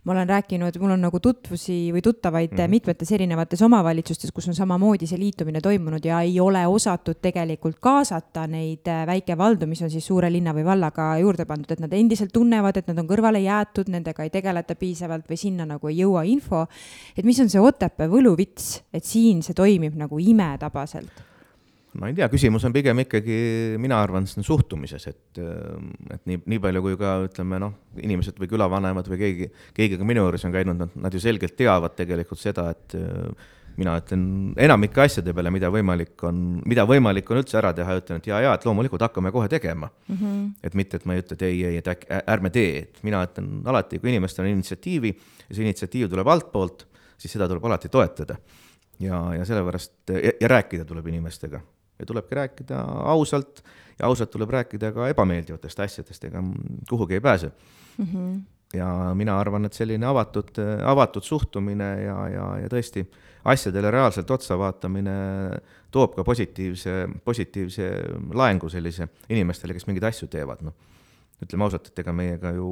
ma olen rääkinud, mul on nagu tutvusi või tuttavaid mm -hmm. mitmetes erinevates omavalitsustes, kus on samamoodi see liitumine toimunud ja ei ole osatud tegelikult kaasata neid äh, väikevaldu, mis on siis suure linna või vallaga juurde pandud, et nad endiselt tunnevad, et nad on kõrvale jäetud, nendega ei tegeleta piisavalt või sinna nagu ei jõua info. et mis on see Otepää võluvits, et siin see toimib nagu imetabaselt? ma ei tea, küsimus on pigem ikkagi, mina arvan, suhtumises, et, et nii, nii palju kui ka ütleme noh, inimesed või külavanemad või keegi, keegi ka minu juures on käinud, nad, nad ju selgelt teavad tegelikult seda, et mina ütlen enamike asjade peale, mida võimalik on, mida võimalik on üldse ära teha, ütlen, et ja, ja et loomulikult hakkame kohe tegema mm. -hmm. et mitte, et ma ei ütle, et ei, ei, et äkki ärme tee, et mina ütlen alati, kui inimestel on initsiatiivi ja see initsiatiiv tuleb altpoolt, siis seda tuleb alati toetada. ja, ja sellepärast ja, ja rääkida tuleb inimestega ja tulebki rääkida ausalt ja ausalt tuleb rääkida ka ebameeldivatest asjadest, ega kuhugi ei pääse mm. -hmm ja mina arvan, et selline avatud, avatud suhtumine ja, ja, ja tõesti asjadele reaalselt otsa vaatamine toob ka positiivse, positiivse laengu sellise inimestele, kes mingeid asju teevad, noh. ütleme ausalt, et ega meiega ju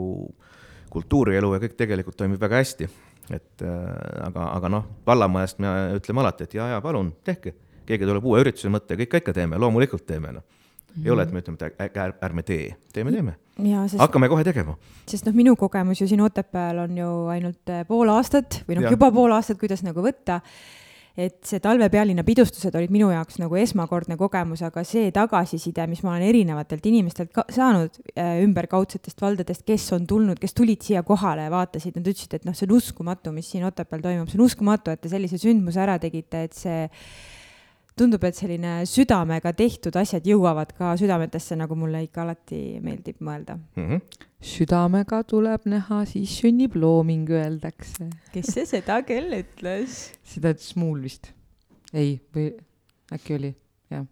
kultuurielu ja kõik tegelikult toimib väga hästi, et äh, aga, aga noh, vallamajast me ütleme alati, et jaa, jaa, palun, tehke, keegi tuleb uue ürituse mõtte, kõik ikka teeme, loomulikult teeme, noh ei ole, et me ütleme, et ärme tee, teeme, teeme. Sest, hakkame kohe tegema. sest noh, minu kogemus ju siin Otepääl on ju ainult äh, pool aastat või noh, juba pool aastat, kuidas nagu võtta. Et see talvepealinna pidustused olid minu jaoks nagu esmakordne kogemus, aga see tagasiside, mis ma olen erinevatelt inimestelt ka saanud äh, ümberkaudsetest valdadest, kes on tulnud, kes tulid siia kohale ja vaatasid, nad ütlesid, et noh, see on uskumatu, mis siin Otepääl toimub, see on uskumatu, et te sellise sündmuse ära tegite, et see tundub, et selline südamega tehtud asjad jõuavad ka südametesse, nagu mulle ikka alati meeldib mõelda mm. -hmm. südamega tuleb näha, siis sünnib looming, öeldakse. kes see seda küll ütles? seda ütles Muul vist. ei, või äkki oli, jah.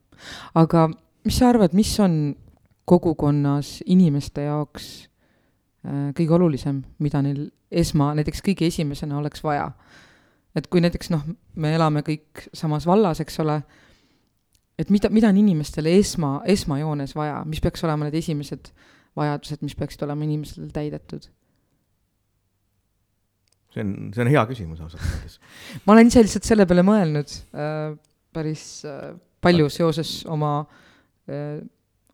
aga mis sa arvad, mis on kogukonnas inimeste jaoks äh, kõige olulisem, mida neil esma, näiteks kõige esimesena oleks vaja et kui näiteks noh, me elame kõik samas vallas, eks ole, et mida, mida on inimestele esma, esmajoones vaja, mis peaks olema need esimesed vajadused, mis peaksid olema inimestel täidetud? see on, see on hea küsimus ausalt öeldes ma olen ise lihtsalt selle peale mõelnud äh, päris äh, palju seoses oma äh,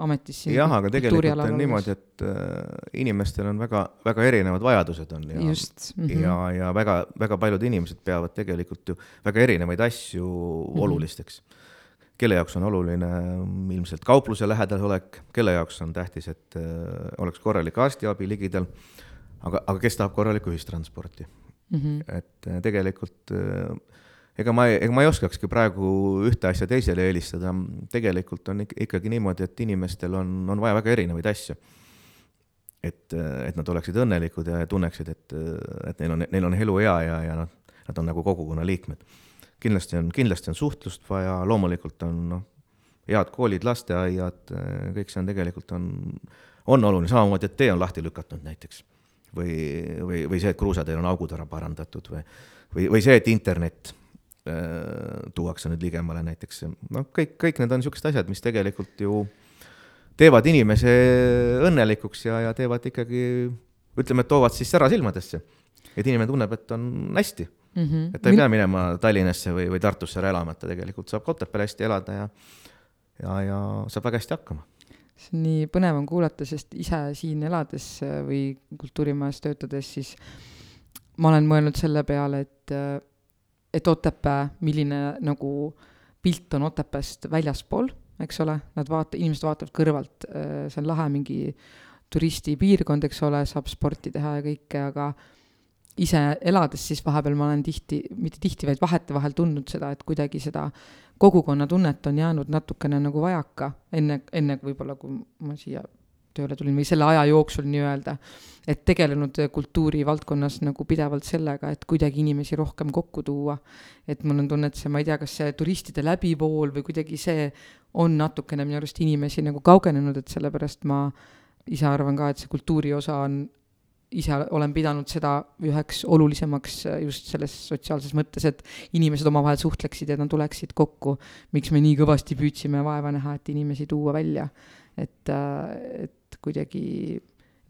ametis jah, aga tegelikult on niimoodi, et äh, inimestel on väga, väga erinevad vajadused on ja, mm -hmm. ja, ja väga, väga paljud inimesed peavad tegelikult ju väga erinevaid asju mm -hmm. olulisteks. kelle jaoks on oluline ilmselt kaupluse lähedal olek, kelle jaoks on tähtis, et äh, oleks korralik arstiabi ligidal aga, aga kes tahab korralikku ühistransporti mm? Mhm. et tegelikult ega ma, ega ma ei oskakski praegu ühte asja teisele eelistada, tegelikult on ikkagi niimoodi, et inimestel on, on vaja väga erinevaid asju. et, et nad oleksid õnnelikud ja tunneksid, et, et neil on, neil on elu hea ja, ja nad, nad on nagu kogukonna liikmed. kindlasti on, kindlasti on suhtlust vaja, loomulikult on noh, head koolid, lasteaiad, kõik see on tegelikult on, on oluline, samamoodi, et tee on lahti lükatud näiteks. või, või, või see, et kruusateel on augud ära parandatud või, või, või see, et internet tuuakse nüüd ligemale näiteks, noh, kõik, kõik need on niisugused asjad, mis tegelikult ju teevad inimese õnnelikuks ja, ja teevad ikkagi, ütleme, toovad siis sära silmadesse. et inimene tunneb, et on hästi mm. -hmm. et ta ei pea minema Tallinnasse või, või Tartusse ära elama, et ta tegelikult saab Otepääl hästi elada ja, ja, ja saab väga hästi hakkama see on nii põnev on kuulata, sest ise siin elades või kultuurimajas töötades, siis ma olen mõelnud selle peale, et et Otepää, milline nagu pilt on Otepääst väljaspool, eks ole, nad vaata-, inimesed vaatavad kõrvalt, äh, see on lahe mingi turistipiirkond, eks ole, saab sporti teha ja kõike, aga ise elades siis vahepeal ma olen tihti, mitte tihti, vaid vahetevahel tundnud seda, et kuidagi seda kogukonnatunnet on jäänud natukene nagu vajaka, enne, enne võib-olla, kui ma siia tööle tulin või selle aja jooksul nii-öelda, et tegelenud kultuurivaldkonnas nagu pidevalt sellega, et kuidagi inimesi rohkem kokku tuua. et mul on tunne, et see, ma ei tea, kas see turistide läbivool või kuidagi see on natukene minu arust inimesi nagu kaugenenud, et sellepärast ma ise arvan ka, et see kultuuri osa on ise olen pidanud seda üheks olulisemaks just selles sotsiaalses mõttes, et inimesed omavahel suhtleksid ja nad tuleksid kokku. miks me nii kõvasti püüdsime vaeva näha, et inimesi tuua välja. et, et kuidagi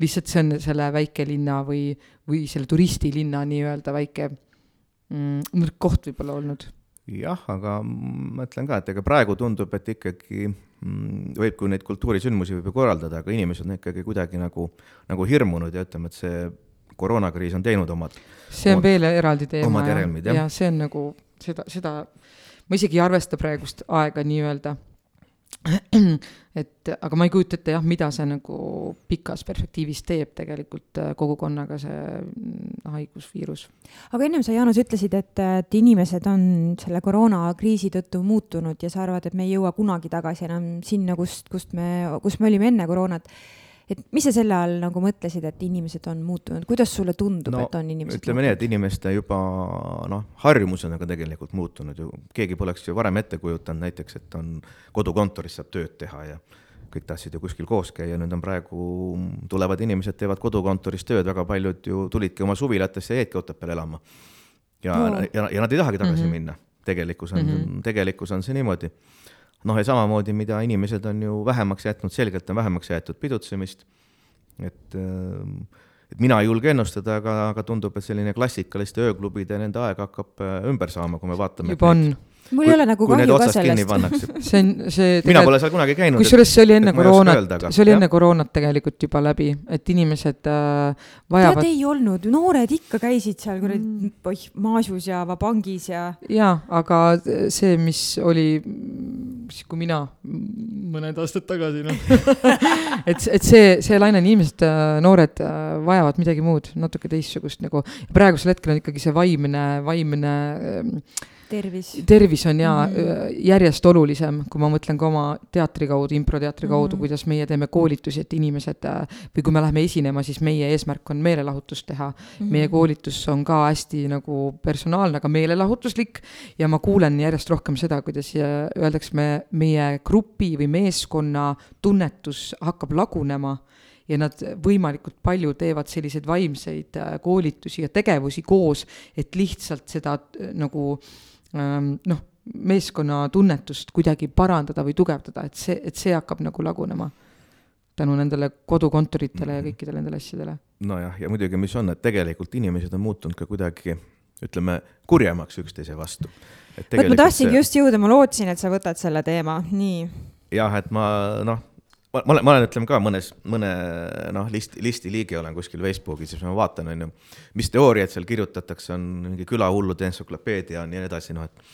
lihtsalt see on selle väikelinna või, või selle turistilinna nii-öelda väike mm, nõrk koht võib-olla olnud. jah, aga ma ütlen ka, et ega praegu tundub, et ikkagi mm, võib, kui neid kultuurisündmusi võib ju korraldada, aga inimesed on ikkagi kuidagi nagu, nagu hirmunud ja ütleme, et see koroonakriis on teinud omad. see on omad, veel eraldi teema. jah. ja see on nagu seda, seda, ma isegi ei arvesta praegust aega nii-öelda et aga ma ei kujuta ette jah, mida see nagu pikas perspektiivis teeb tegelikult äh, kogukonnaga, see mm, haigusviirus. aga ennem sa, Jaanus, ütlesid, et, et inimesed on selle koroonakriisi tõttu muutunud ja sa arvad, et me ei jõua kunagi tagasi enam sinna, kust, kust me, kus me olime enne koroonat et mis sa selle all nagu mõtlesid, et inimesed on muutunud, kuidas sulle tundub no,, et on inimesed ütleme nii, et inimeste juba noh, harjumus on aga tegelikult muutunud ju, keegi poleks ju varem ette kujutanud näiteks, et on kodukontoris saab tööd teha ja kõik tahtsid ju kuskil koos käia, nüüd on praegu, tulevad inimesed, teevad kodukontoris tööd, väga paljud ju tulidki oma suvilatesse ja jäidki Otepääle elama. ja no., ja, ja nad ei tahagi tagasi mm -hmm. minna, tegelikkus on mm, -hmm. tegelikkus on see niimoodi noh, ja samamoodi, mida inimesed on ju vähemaks jätnud, selgelt on vähemaks jäetud pidutsemist, et äh, et mina ei julge ennustada, aga, aga tundub, et selline klassikaliste ööklubide nende aeg hakkab äh, ümber saama, kui me vaatame. juba on mul ei ole nagu kahju ka sellest. see on, see mina pole seal kunagi käinud. kusjuures see oli enne koroonat, see oli enne koroonat tegelikult juba läbi, et inimesed äh, vajavad. tead, ei olnud, noored ikka käisid seal kuradi mm. oih, Maasus ja Vabangis ja. jaa, aga see, mis oli siis, kui mina mõned aastad tagasi, noh et, et see, see laine on inimesed, äh, noored äh, vajavad midagi muud, natuke teistsugust nagu. praegusel hetkel on ikkagi see vaimne, vaimne äh, tervis. tervis on jaa mm -hmm. järjest olulisem, kui ma mõtlen ka oma teatri kaudu, improteatri kaudu mm, -hmm. kuidas meie teeme koolitusi, et inimesed äh, või kui me läheme esinema, siis meie eesmärk on meelelahutust teha mm. -hmm. meie koolitus on ka hästi nagu personaalne, aga meelelahutuslik ja ma kuulen järjest rohkem seda, kuidas äh, öeldakse, me, meie grupi või meeskonna tunnetus hakkab lagunema ja nad võimalikult palju teevad selliseid vaimseid koolitusi ja tegevusi koos, et lihtsalt seda nagu äh, noh, meeskonna tunnetust kuidagi parandada või tugevdada, et see, et see hakkab nagu lagunema tänu nendele kodukontoritele ja mhm. kõikidele nendele asjadele. nojah, ja muidugi, mis on, et tegelikult inimesed on muutunud ka kuidagi ütleme, kurjemaks üksteise vastu. vot ma tahtsingi see... just jõuda, ma lootsin, et sa võtad selle teema, nii. jah, et ma noh, ma, ma olen, ma olen, ütleme ka mõnes, mõne noh, listi, listi liige olen kuskil Facebookis, siis ma vaatan, on ju, mis teooriaid seal kirjutatakse, on mingi külahullude entsüklopeedia on ja nii edasi, noh et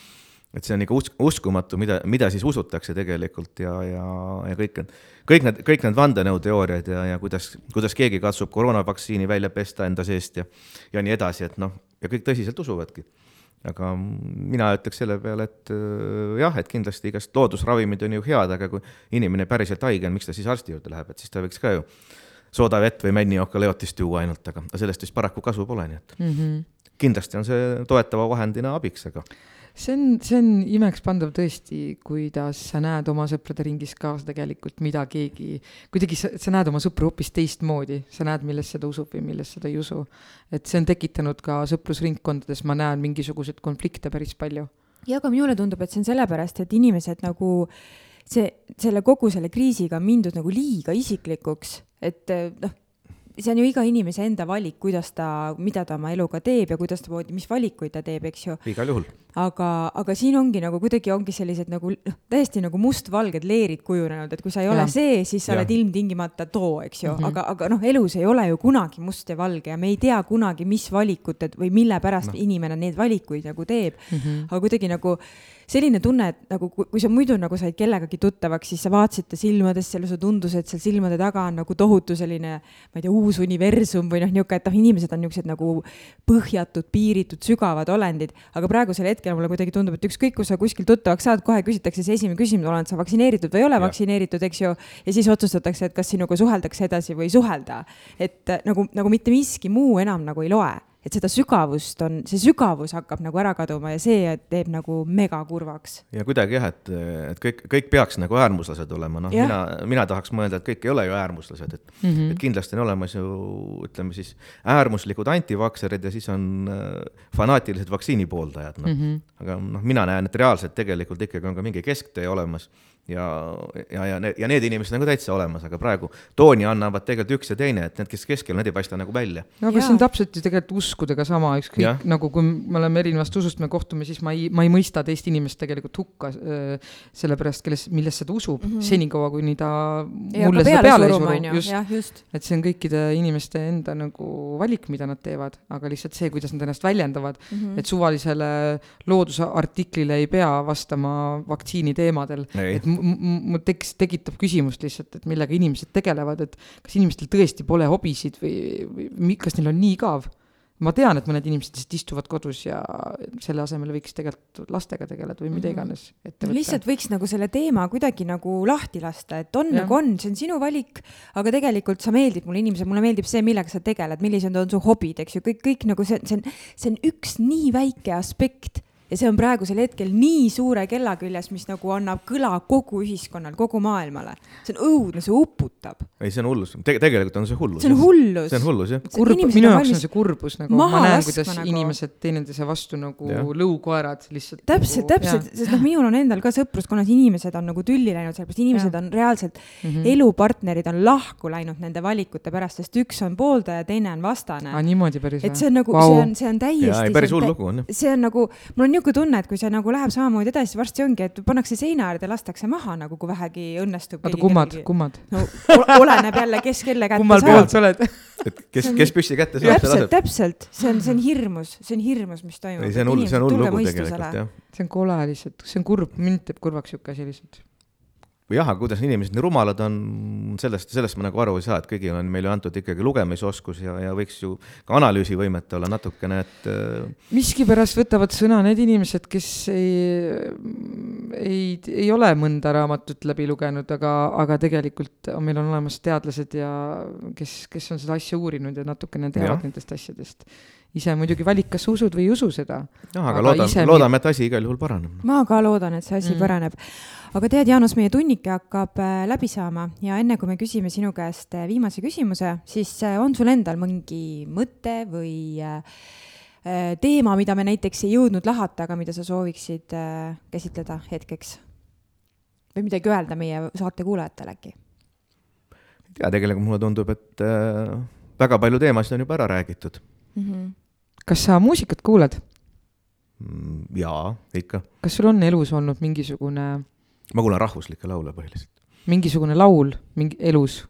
et see on ikka us-, uskumatu, mida, mida siis usutakse tegelikult ja, ja, ja kõik need, kõik need, kõik need vandenõuteooriad ja, ja kuidas, kuidas keegi katsub koroonavaktsiini välja pesta enda seest ja, ja nii edasi, et noh, ja kõik tõsiselt usuvadki. Aga mina ütleks selle peale, et äh, jah, et kindlasti igast loodusravimid on ju head, aga kui inimene päriselt haige on, miks ta siis arsti juurde läheb, et siis ta võiks ka ju soodavett või männioka leotist juua ainult, aga sellest vist paraku kasu pole, nii et mm -hmm. kindlasti on see toetava vahendina abiks, aga see on, see on imekspandav tõesti, kuidas sa näed oma sõprade ringis ka tegelikult, mida keegi, kuidagi sa, sa näed oma sõpru hoopis teistmoodi, sa näed, millesse ta usub või millesse ta ei usu. et see on tekitanud ka sõprusringkondades, ma näen mingisuguseid konflikte päris palju. ja aga minule tundub, et see on sellepärast, et inimesed nagu see, selle kogu selle kriisiga on mindud nagu liiga isiklikuks, et noh see on ju iga inimese enda valik, kuidas ta, mida ta oma eluga teeb ja kuidas ta, mis valikuid ta teeb, eks ju. igal juhul. aga, aga siin ongi nagu kuidagi ongi sellised nagu noh, täiesti nagu mustvalged leerid kujunenud, et kui sa ei ole ja. see, siis sa ja. oled ilmtingimata too, eks ju mm, -hmm. aga, aga noh, elus ei ole ju kunagi must ja valge ja me ei tea kunagi, mis valikute või mille pärast no. inimene neid valikuid nagu teeb mm. -hmm. aga kuidagi nagu selline tunne, et nagu kui sa muidu nagu said kellegagi tuttavaks, siis sa vaatasid ta silmadesse, sulle tundus, et seal silmade taga on nagu tohutu selline, ma ei tea, uus universum või noh, niisugune, et noh, inimesed on niisugused nagu põhjatud, piiritud, sügavad olendid. aga praegusel hetkel mulle kuidagi tundub, et ükskõik, kus sa kuskil tuttavaks saad, kohe küsitakse see esimene küsimus, oled sa vaktsineeritud või ei ole ja. vaktsineeritud, eks ju. ja siis otsustatakse, et kas sinuga suheldakse edasi või ei suhelda. et nagu, nagu mitte miski muu enam nagu ei loe et seda sügavust on, see sügavus hakkab nagu ära kaduma ja see teeb nagu mega kurvaks. ja kuidagi jah, et, et kõik, kõik peaks nagu äärmuslased olema, noh, mina, mina tahaks mõelda, et kõik ei ole ju äärmuslased, et mm, -hmm. et kindlasti on olemas ju ütleme siis äärmuslikud antivakserid ja siis on äh, fanaatilised vaktsiini pooldajad, noh. Mm -hmm.. aga noh, mina näen, et reaalselt tegelikult ikkagi on ka mingi kesktee olemas ja, ja, ja need, ja need inimesed on ka täitsa olemas, aga praegu tooni annavad tegelikult üks ja teine, et need, kes keskel, need ei paista nagu välja. no aga ja. see on täpselt ju tegelikult uskudega sama, ükskõik nagu kui me oleme erinevast usust, me kohtume, siis ma ei, ma ei mõista teist inimest tegelikult hukka äh, sellepärast, kelles, millesse ta usub mm -hmm. senikaua, kuni ta ja, mulle seda peale ei suru, just, just., et see on kõikide inimeste enda nagu valik, mida nad teevad, aga lihtsalt see, kuidas nad ennast väljendavad mm, -hmm. et suvalisele loodusartiklile ei pea vastama vaktsiini teemadel, et mul teks-, tekitab küsimust lihtsalt, et millega inimesed tegelevad, et kas inimestel tõesti pole hobisid või, või kas neil on nii igav ma tean, et mõned inimesed lihtsalt istuvad kodus ja selle asemel võiks tegelikult lastega tegeleda või mida mhm. iganes ette võtta. lihtsalt võiks nagu selle teema kuidagi nagu lahti lasta, et on ja. nagu on, see on sinu valik, aga tegelikult sa meeldid mulle inimesena, mulle meeldib see, millega sa tegeled, millised on su hobid, eks ju, kõik, kõik nagu see, see on, see on üks nii väike aspekt ja see on praegusel hetkel nii suure kella küljes, mis nagu annab kõla kogu ühiskonnale, kogu maailmale. see on õudne, see uputab. ei, see on hullus Te, tegelikult on see hullus. see on hullus. see on hullus, jah. kurb, minu jaoks on see kurbus nagu, ma näen, kuidas nagu... inimesed teineteise vastu nagu ja. lõukoerad lihtsalt. täpselt nagu,, täpselt, sest noh, minul on endal ka sõpruskonnas inimesed on nagu tülli läinud, sellepärast inimesed ja. on reaalselt mm, -hmm. elupartnerid on lahku läinud nende valikute pärast, sest üks on pooldaja, teine on vastane. aa, niimoodi päris või? et see on nagu wow., see on, see on täiesti. päris hull lugu on, jah. see on nagu, mul on niisugune tunne, et kui see nagu läheb samamoodi edasi, varsti ongi, et pannakse seina äärde, lastakse maha nagu, kui vähegi õnnestub. oota, kummad, kummad? no oleneb jälle, kes kelle kätte kummal poolt sa oled et kes, kes püsti kätte saab, see laseb. täpselt, see on, see on hirmus, see on hirmus, mis toimub. ei, see on hull, see on hull lugu tegelikult, jah. see on kole lihtsalt, see on kurb, mind teeb kurvaks sihuke asi lihtsalt jah, aga kuidas inimesed nii rumalad on, sellest, sellest ma nagu aru ei saa, et kõigile on meile antud ikkagi lugemisoskus ja, ja võiks ju ka analüüsivõimet olla natukene, et. Äh, miskipärast võtavad sõna need inimesed, kes ei, ei, ei ole mõnda raamatut läbi lugenud, aga, aga tegelikult on, meil on olemas teadlased ja kes, kes on seda asja uurinud ja natukene teavad ja. nendest asjadest ise muidugi valik, kas usud või ei usu seda. jah, aga, aga loodame, loodame, et asi igal juhul paraneb. ma ka loodan, et see asi mm. paraneb. Aga tead, Jaanus, meie tunnike hakkab äh, läbi saama ja enne kui me küsime sinu käest äh, viimase küsimuse, siis äh, on sul endal mingi mõte või teema, mida me näiteks ei jõudnud lahata, aga mida sa sooviksid käsitleda hetkeks? või midagi öelda meie saate kuulajatele äkki? ei tea, tegelikult mulle tundub, et väga palju teemasid on juba ära räägitud mm. -hmm kas sa muusikat kuulad? Mm, jaa, ikka. kas sul on elus olnud mingisugune ma kuulan rahvuslikke laule põhiliselt. mingisugune laul mingi elus,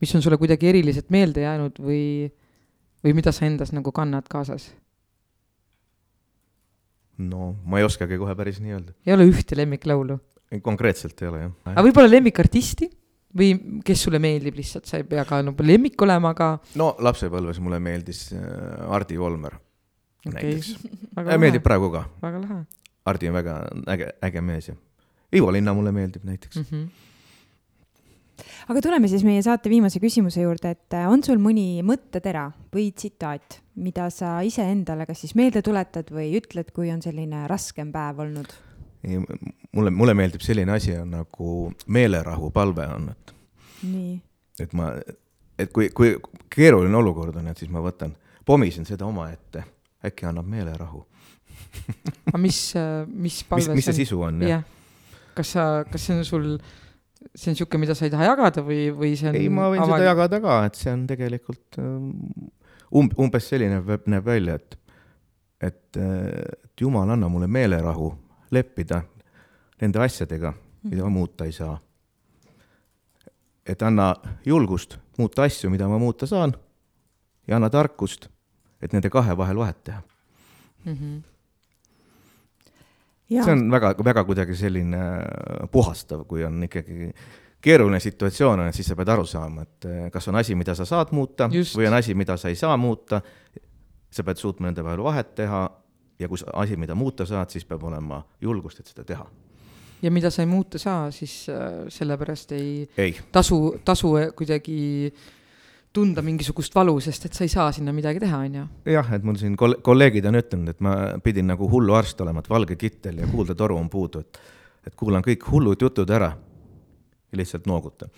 mis on sulle kuidagi eriliselt meelde jäänud või, või mida sa endas nagu kannad kaasas? no ma ei oskagi kohe päris nii öelda. ei ole ühte lemmiklaulu? konkreetselt ei ole jah. aga võib-olla lemmikartisti või kes sulle meeldib lihtsalt, sa ei pea ka nagu lemmik olema, aga. no lapsepõlves mulle meeldis äh, Hardi Volmer okay. näiteks. meeldib praegu ka. väga lahe. Hardi on väga äge, äge mees ja Ivo Linna mulle meeldib näiteks mm. -hmm aga tuleme siis meie saate viimase küsimuse juurde, et äh, on sul mõni mõttetera või tsitaat, mida sa iseendale kas siis meelde tuletad või ütled, kui on selline raskem päev olnud? ei, mulle, mulle meeldib selline asi on nagu meelerahupalve on, et. et ma, et kui, kui keeruline olukord on, et siis ma võtan, pomisin seda omaette, äkki annab meelerahu aga mis, äh, mis palve mis, mis see sisu on, jah ja.? Kas sa, kas see on sul, see on niisugune, mida sa ei taha jagada või, või see on ei, ma võin avalik... seda jagada ka, et see on tegelikult um, umbes selline näeb, näeb välja, et, et, et jumal, anna mulle meelerahu leppida nende asjadega, mida ma muuta ei saa. et anna julgust muuta asju, mida ma muuta saan ja anna tarkust, et nende kahe vahel vahet teha mm. -hmm see on väga, väga kuidagi selline äh, puhastav, kui on ikkagi keeruline situatsioon on, et siis sa pead aru saama, et äh, kas on asi, mida sa saad muuta Just. või on asi, mida sa ei saa muuta. sa pead suutma nende vahel vahet teha ja kui asi, mida muuta saad, siis peab olema julgust, et seda teha. ja mida sa ei muuta saa, siis äh, sellepärast ei, ei. tasu, tasu kuidagi äh, tunda mingisugust valu, sest et sa ei saa sinna midagi teha, on ju. jah, et mul siin kol-, kolleegid on ütelnud, et ma pidin nagu hulluarst olema, et valge kittel ja kuuldetoru on puudu, et et kuulan kõik hullud jutud ära ja lihtsalt noogutan.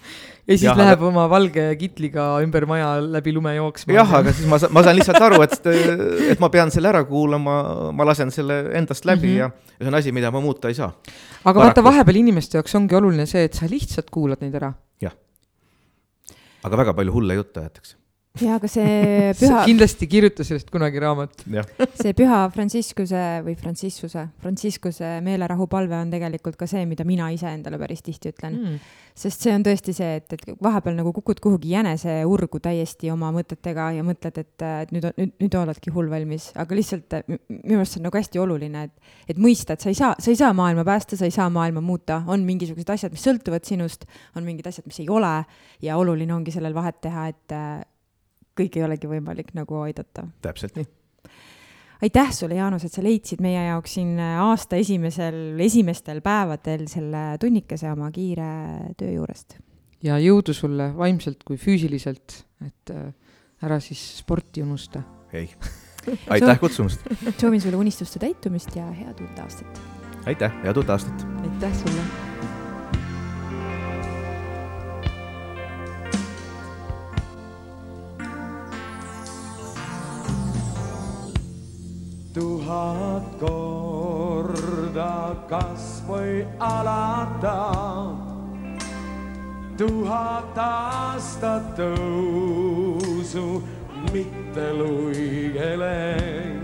ja siis ja, läheb aga... oma valge kitliga ümber maja läbi lume jooksma. jah, aga siis ma saan, ma saan lihtsalt aru, et, et ma pean selle ära kuulama, ma lasen selle endast läbi mm -hmm. ja, ja see on asi, mida ma muuta ei saa. aga Paraku. vaata, vahepeal inimeste jaoks ongi oluline see, et sa lihtsalt kuulad neid ära aga väga palju hulle jutte aetakse ja aga see püha kindlasti kirjuta sellest kunagi raamat. see püha Franciscuse või Franciscuse, Franciscuse meelerahupalve on tegelikult ka see, mida mina iseendale päris tihti ütlen. Mm. sest see on tõesti see, et, et vahepeal nagu kukud kuhugi jäneseurgu täiesti oma mõtetega ja mõtled, et, et nüüd, nüüd, nüüd oledki hull valmis, aga lihtsalt minu arust see on nagu hästi oluline, et, et mõista, et sa ei saa, sa ei saa maailma päästa, sa ei saa maailma muuta, on mingisugused asjad, mis sõltuvad sinust, on mingid asjad, mis ei ole. Ja oluline ongi sellel vahet teha, et kõiki ei olegi võimalik nagu aidata. täpselt nii. aitäh sulle, Jaanus, et sa leidsid meie jaoks siin aasta esimesel, esimestel päevadel selle tunnikese oma kiire töö juurest. ja jõudu sulle vaimselt kui füüsiliselt, et äh, ära siis sporti unusta. ei, aitäh kutsumast. soovin sulle unistuste täitumist ja head uut aastat. aitäh, head uut aastat. aitäh sulle tuhat korda kas või alata. tuhat aastat tõusu, mitte luigele.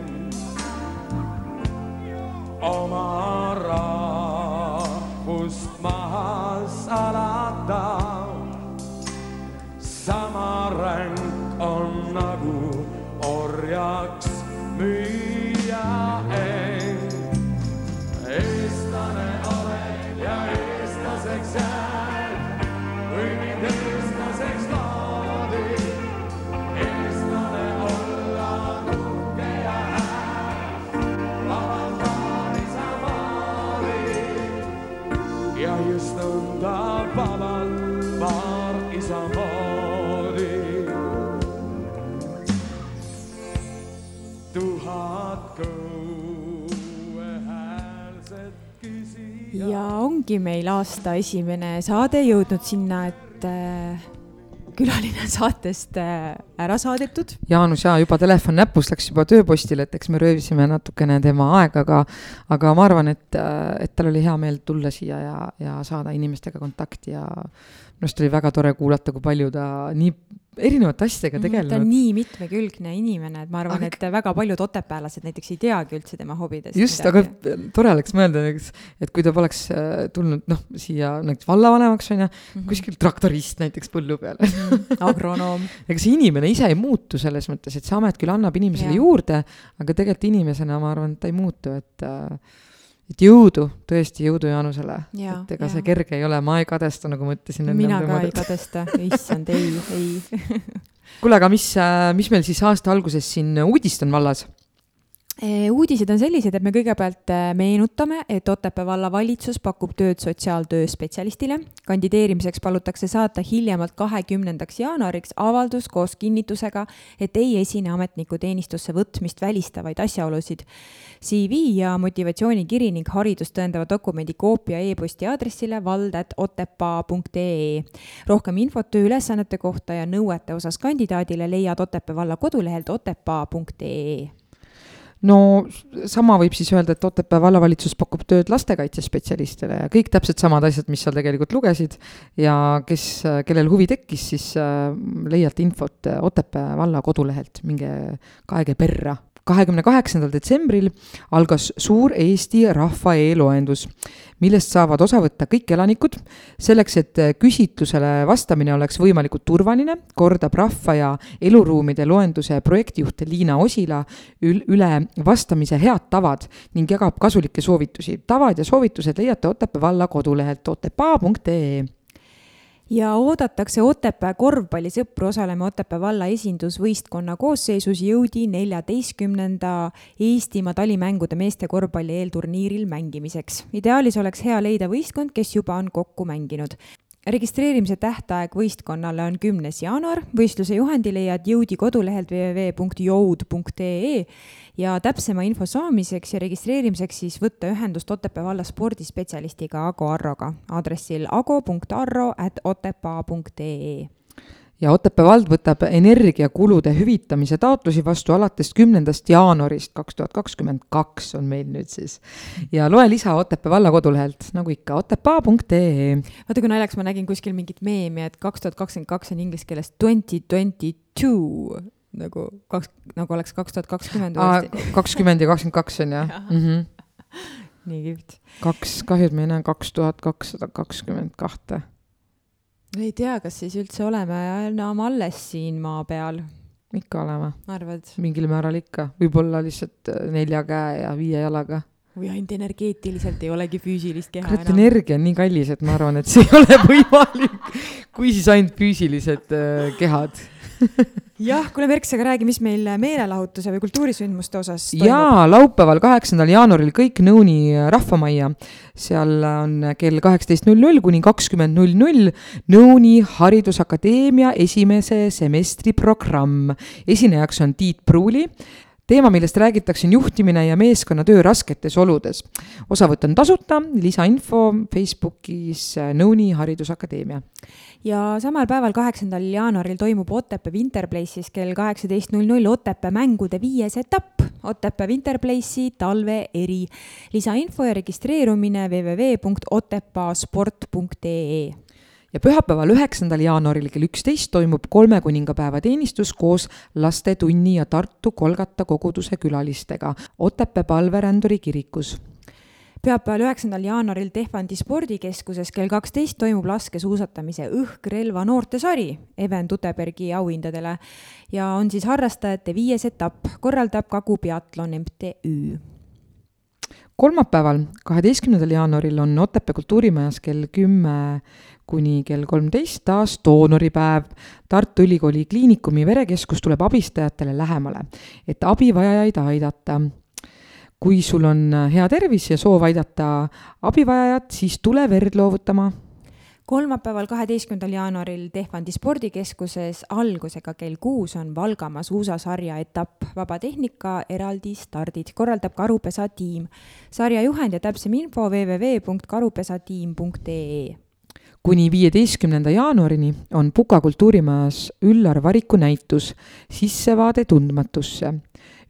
Ongi meil aasta esimene saade jõudnud sinna, et äh, külaline saatest äh, ära saadetud. Jaanus ja juba telefon näpus läks juba tööpostile, et eks me röövisime natukene tema aega, aga, aga ma arvan, et, äh, et tal oli hea meel tulla siia ja, ja saada inimestega kontakti ja minu arust oli väga tore kuulata, kui palju ta nii erinevate asjadega Mhm, tegelenud. ta on nii mitmekülgne inimene, et ma arvan, Aga- et väga paljud otepäälased näiteks ei teagi üldse tema hobidest just, aga tore oleks mõelda, et kui ta poleks äh, tulnud noh, siia näiteks vallavanemaks on ju, Mhm. kuskil traktorist näiteks põllu peal agronoom. ega see inimene ise ei muutu selles mõttes, et see amet küll annab inimesele Jaa. juurde, aga tegelikult inimesena ma arvan, et ta ei muutu, et äh, et jõudu, tõesti jõudu Jaanusele. Jaa, et ega jaa. see kerge ei ole, ma ei kadesta, nagu ma ütlesin. mina ka ei kadesta, issand, ei, ei kuule, aga mis, mis meil siis aasta alguses siin uudist on vallas? Eh, uudised on sellised, et me kõigepealt eh, meenutame, et Otepää vallavalitsus pakub tööd sotsiaaltöö spetsialistile. kandideerimiseks palutakse saata hiljemalt kahekümnendaks jaanuariks avaldus koos kinnitusega, et ei esine ametniku teenistusse võtmist välistavaid asjaolusid. CV ja motivatsioonikiri ning haridust tõendava dokumendi koopia e-posti aadressile vald.otepaa.ee. rohkem infot tööülesannete kohta ja nõuete osas kandidaadile leiad Otepää valla kodulehelt otepaa.ee no sama võib siis öelda, et Otepää vallavalitsus pakub tööd lastekaitsespetsialistile ja kõik täpselt samad asjad, mis seal tegelikult lugesid. ja kes, kellel huvi tekkis, siis äh, leiate infot Otepää valla kodulehelt, minge kaege perra kahekümne kaheksandal detsembril algas suur Eesti rahva e-loendus, millest saavad osa võtta kõik elanikud. selleks, et küsitlusele vastamine oleks võimalikult turvaline, kordab rahva ja eluruumide loenduse projektijuht Liina Osila ül üle vastamise head tavad ning jagab kasulikke soovitusi. tavad ja soovitused leiate Otepää valla kodulehelt otepaa.ee ja oodatakse Otepää korvpallisõpru osalema Otepää valla esindusvõistkonna koosseisus jõudi neljateistkümnenda Eestimaa talimängude meeste korvpalli eelturniiril mängimiseks. ideaalis oleks hea leida võistkond, kes juba on kokku mänginud registreerimise tähtaeg võistkonnale on kümnes jaanuar, võistluse juhendi leiad jõudi kodulehelt www.joud.ee ja täpsema info saamiseks ja registreerimiseks siis võtta ühendust Otepää valla spordispetsialistiga Ago Arroga aadressil ago.arro at otepaa.ee ja Otepää vald võtab energiakulude hüvitamise taotlusi vastu alates kümnendast jaanuarist kaks tuhat kakskümmend kaks on meil nüüd siis. ja loe lisa Otepää valla kodulehelt, nagu ikka, otepaa.ee. vaata, kui naljakas, ma nägin kuskil mingit meemi, et kaks tuhat kakskümmend kaks on inglise keeles twenty twenty two nagu kaks, nagu oleks kaks tuhat kakskümmend uuesti. kakskümmend ja kakskümmend kaks on jah? -hmm. nii kihvt. kaks, kahju, et ma ei näe kaks tuhat kakssada kakskümmend kahte ei tea, kas siis üldse oleme enam alles siin maa peal. ikka oleme. arvad? mingil määral ikka, võib-olla lihtsalt nelja käe ja viie jalaga. või ainult energeetiliselt ei olegi füüsilist keha kurat, energia on nii kallis, et ma arvan, et see ei ole võimalik. kui siis ainult füüsilised äh, kehad jah, kuule Merks, aga räägi, mis meil meelelahutuse või kultuurisündmuste osas toimub? jaa, laupäeval, kaheksandal jaanuaril kõik Nõuni rahvamajja. seal on kell kaheksateist null null kuni kakskümmend null null Nõuni Haridusakadeemia esimese semestri programm. esinejaks on Tiit Pruuli teema, millest räägitakse, on juhtimine ja meeskonnatöö rasketes oludes. osavõtt on tasuta, lisainfo Facebookis Nõuni Haridusakadeemia ja samal päeval, kaheksandal jaanuaril toimub Otepää Winterplace'is kell kaheksateist null null Otepää mängude viies etapp, Otepää Winterplace'i talve eri. lisainfo ja registreerumine www.otepaasport.ee ja pühapäeval, üheksandal jaanuaril kell üksteist toimub kolme kuningapäeva teenistus koos lastetunni ja Tartu Kolgata koguduse külalistega Otepää palveränduri kirikus. Pühapäeval, üheksandal jaanuaril Tehvandi spordikeskuses kell kaksteist toimub laskesuusatamise õhkrelva noortesari Even Tutebergi auhindadele ja on siis harrastajate viies etapp, korraldab Kagu Peatlon MTÜ kolmapäeval, kaheteistkümnendal jaanuaril on Otepää kultuurimajas kell kümme kuni kell kolmteist taas doonoripäev. Tartu Ülikooli Kliinikumi verekeskus tuleb abistajatele lähemale, et abivajajaid aidata. kui sul on hea tervis ja soov aidata abivajajat, siis tule verd loovutama kolmapäeval, kaheteistkümnendal jaanuaril Tehvandi spordikeskuses algusega kell kuus on Valgamaa suusasarja etapp, vabatehnika eraldi stardid, korraldab Karupesa tiim. sarja juhend ja täpsem info www.karupesatiim.ee kuni viieteistkümnenda jaanuarini on Puka kultuurimajas Üllar Variku näitus Sissevaade tundmatusse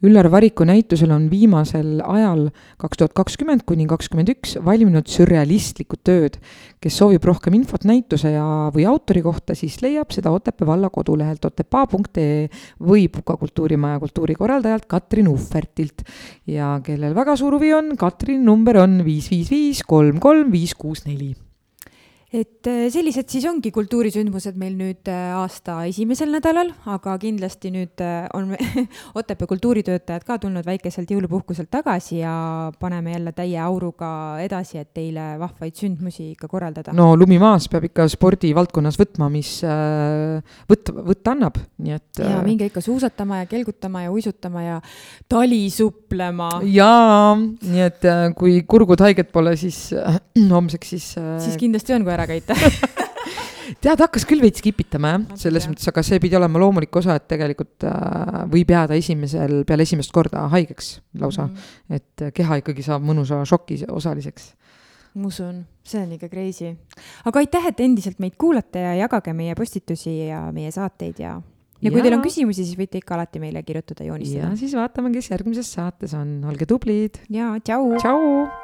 Üllar Variku näitusel on viimasel ajal, kaks tuhat kakskümmend kuni kakskümmend üks, valminud sürrealistlikud tööd. kes soovib rohkem infot näituse ja, või autori kohta, siis leiab seda Otepää valla kodulehelt otepaa.ee või Puka kultuurimaja kultuurikorraldajalt Katrin Uhvertilt. ja kellel väga suur huvi on, Katrini number on viis, viis, viis, kolm, kolm, viis, kuus, neli et äh, sellised siis ongi kultuurisündmused meil nüüd äh, aasta esimesel nädalal, aga kindlasti nüüd äh, on Otepää kultuuritöötajad ka tulnud väikeselt jõulupuhkuselt tagasi ja paneme jälle täie auruga edasi, et teile vahvaid sündmusi ikka korraldada. no lumi maas peab ikka spordivaldkonnas võtma, mis võtta, võtta annab, nii et. ja minge ikka suusatama ja kelgutama ja uisutama ja talisuplema. jaa, nii et kui kurgud haiged pole, siis homseks siis. siis kindlasti on, kui ära käite tead, hakkas küll veits kipitama jah, selles mõttes, aga see pidi olema loomulik osa, et tegelikult äh, võib jääda esimesel, peale esimest korda haigeks lausa mm. -hmm. et äh, keha ikkagi saab mõnusa šoki osaliseks. ma usun, see on ikka crazy. aga aitäh, et endiselt meid kuulate ja jagage meie postitusi ja meie saateid ja ja kui ja. teil on küsimusi, siis võite ikka alati meile kirjutada, joonistada. ja siis vaatame, kes järgmises saates on, olge tublid. ja tšau. tšau.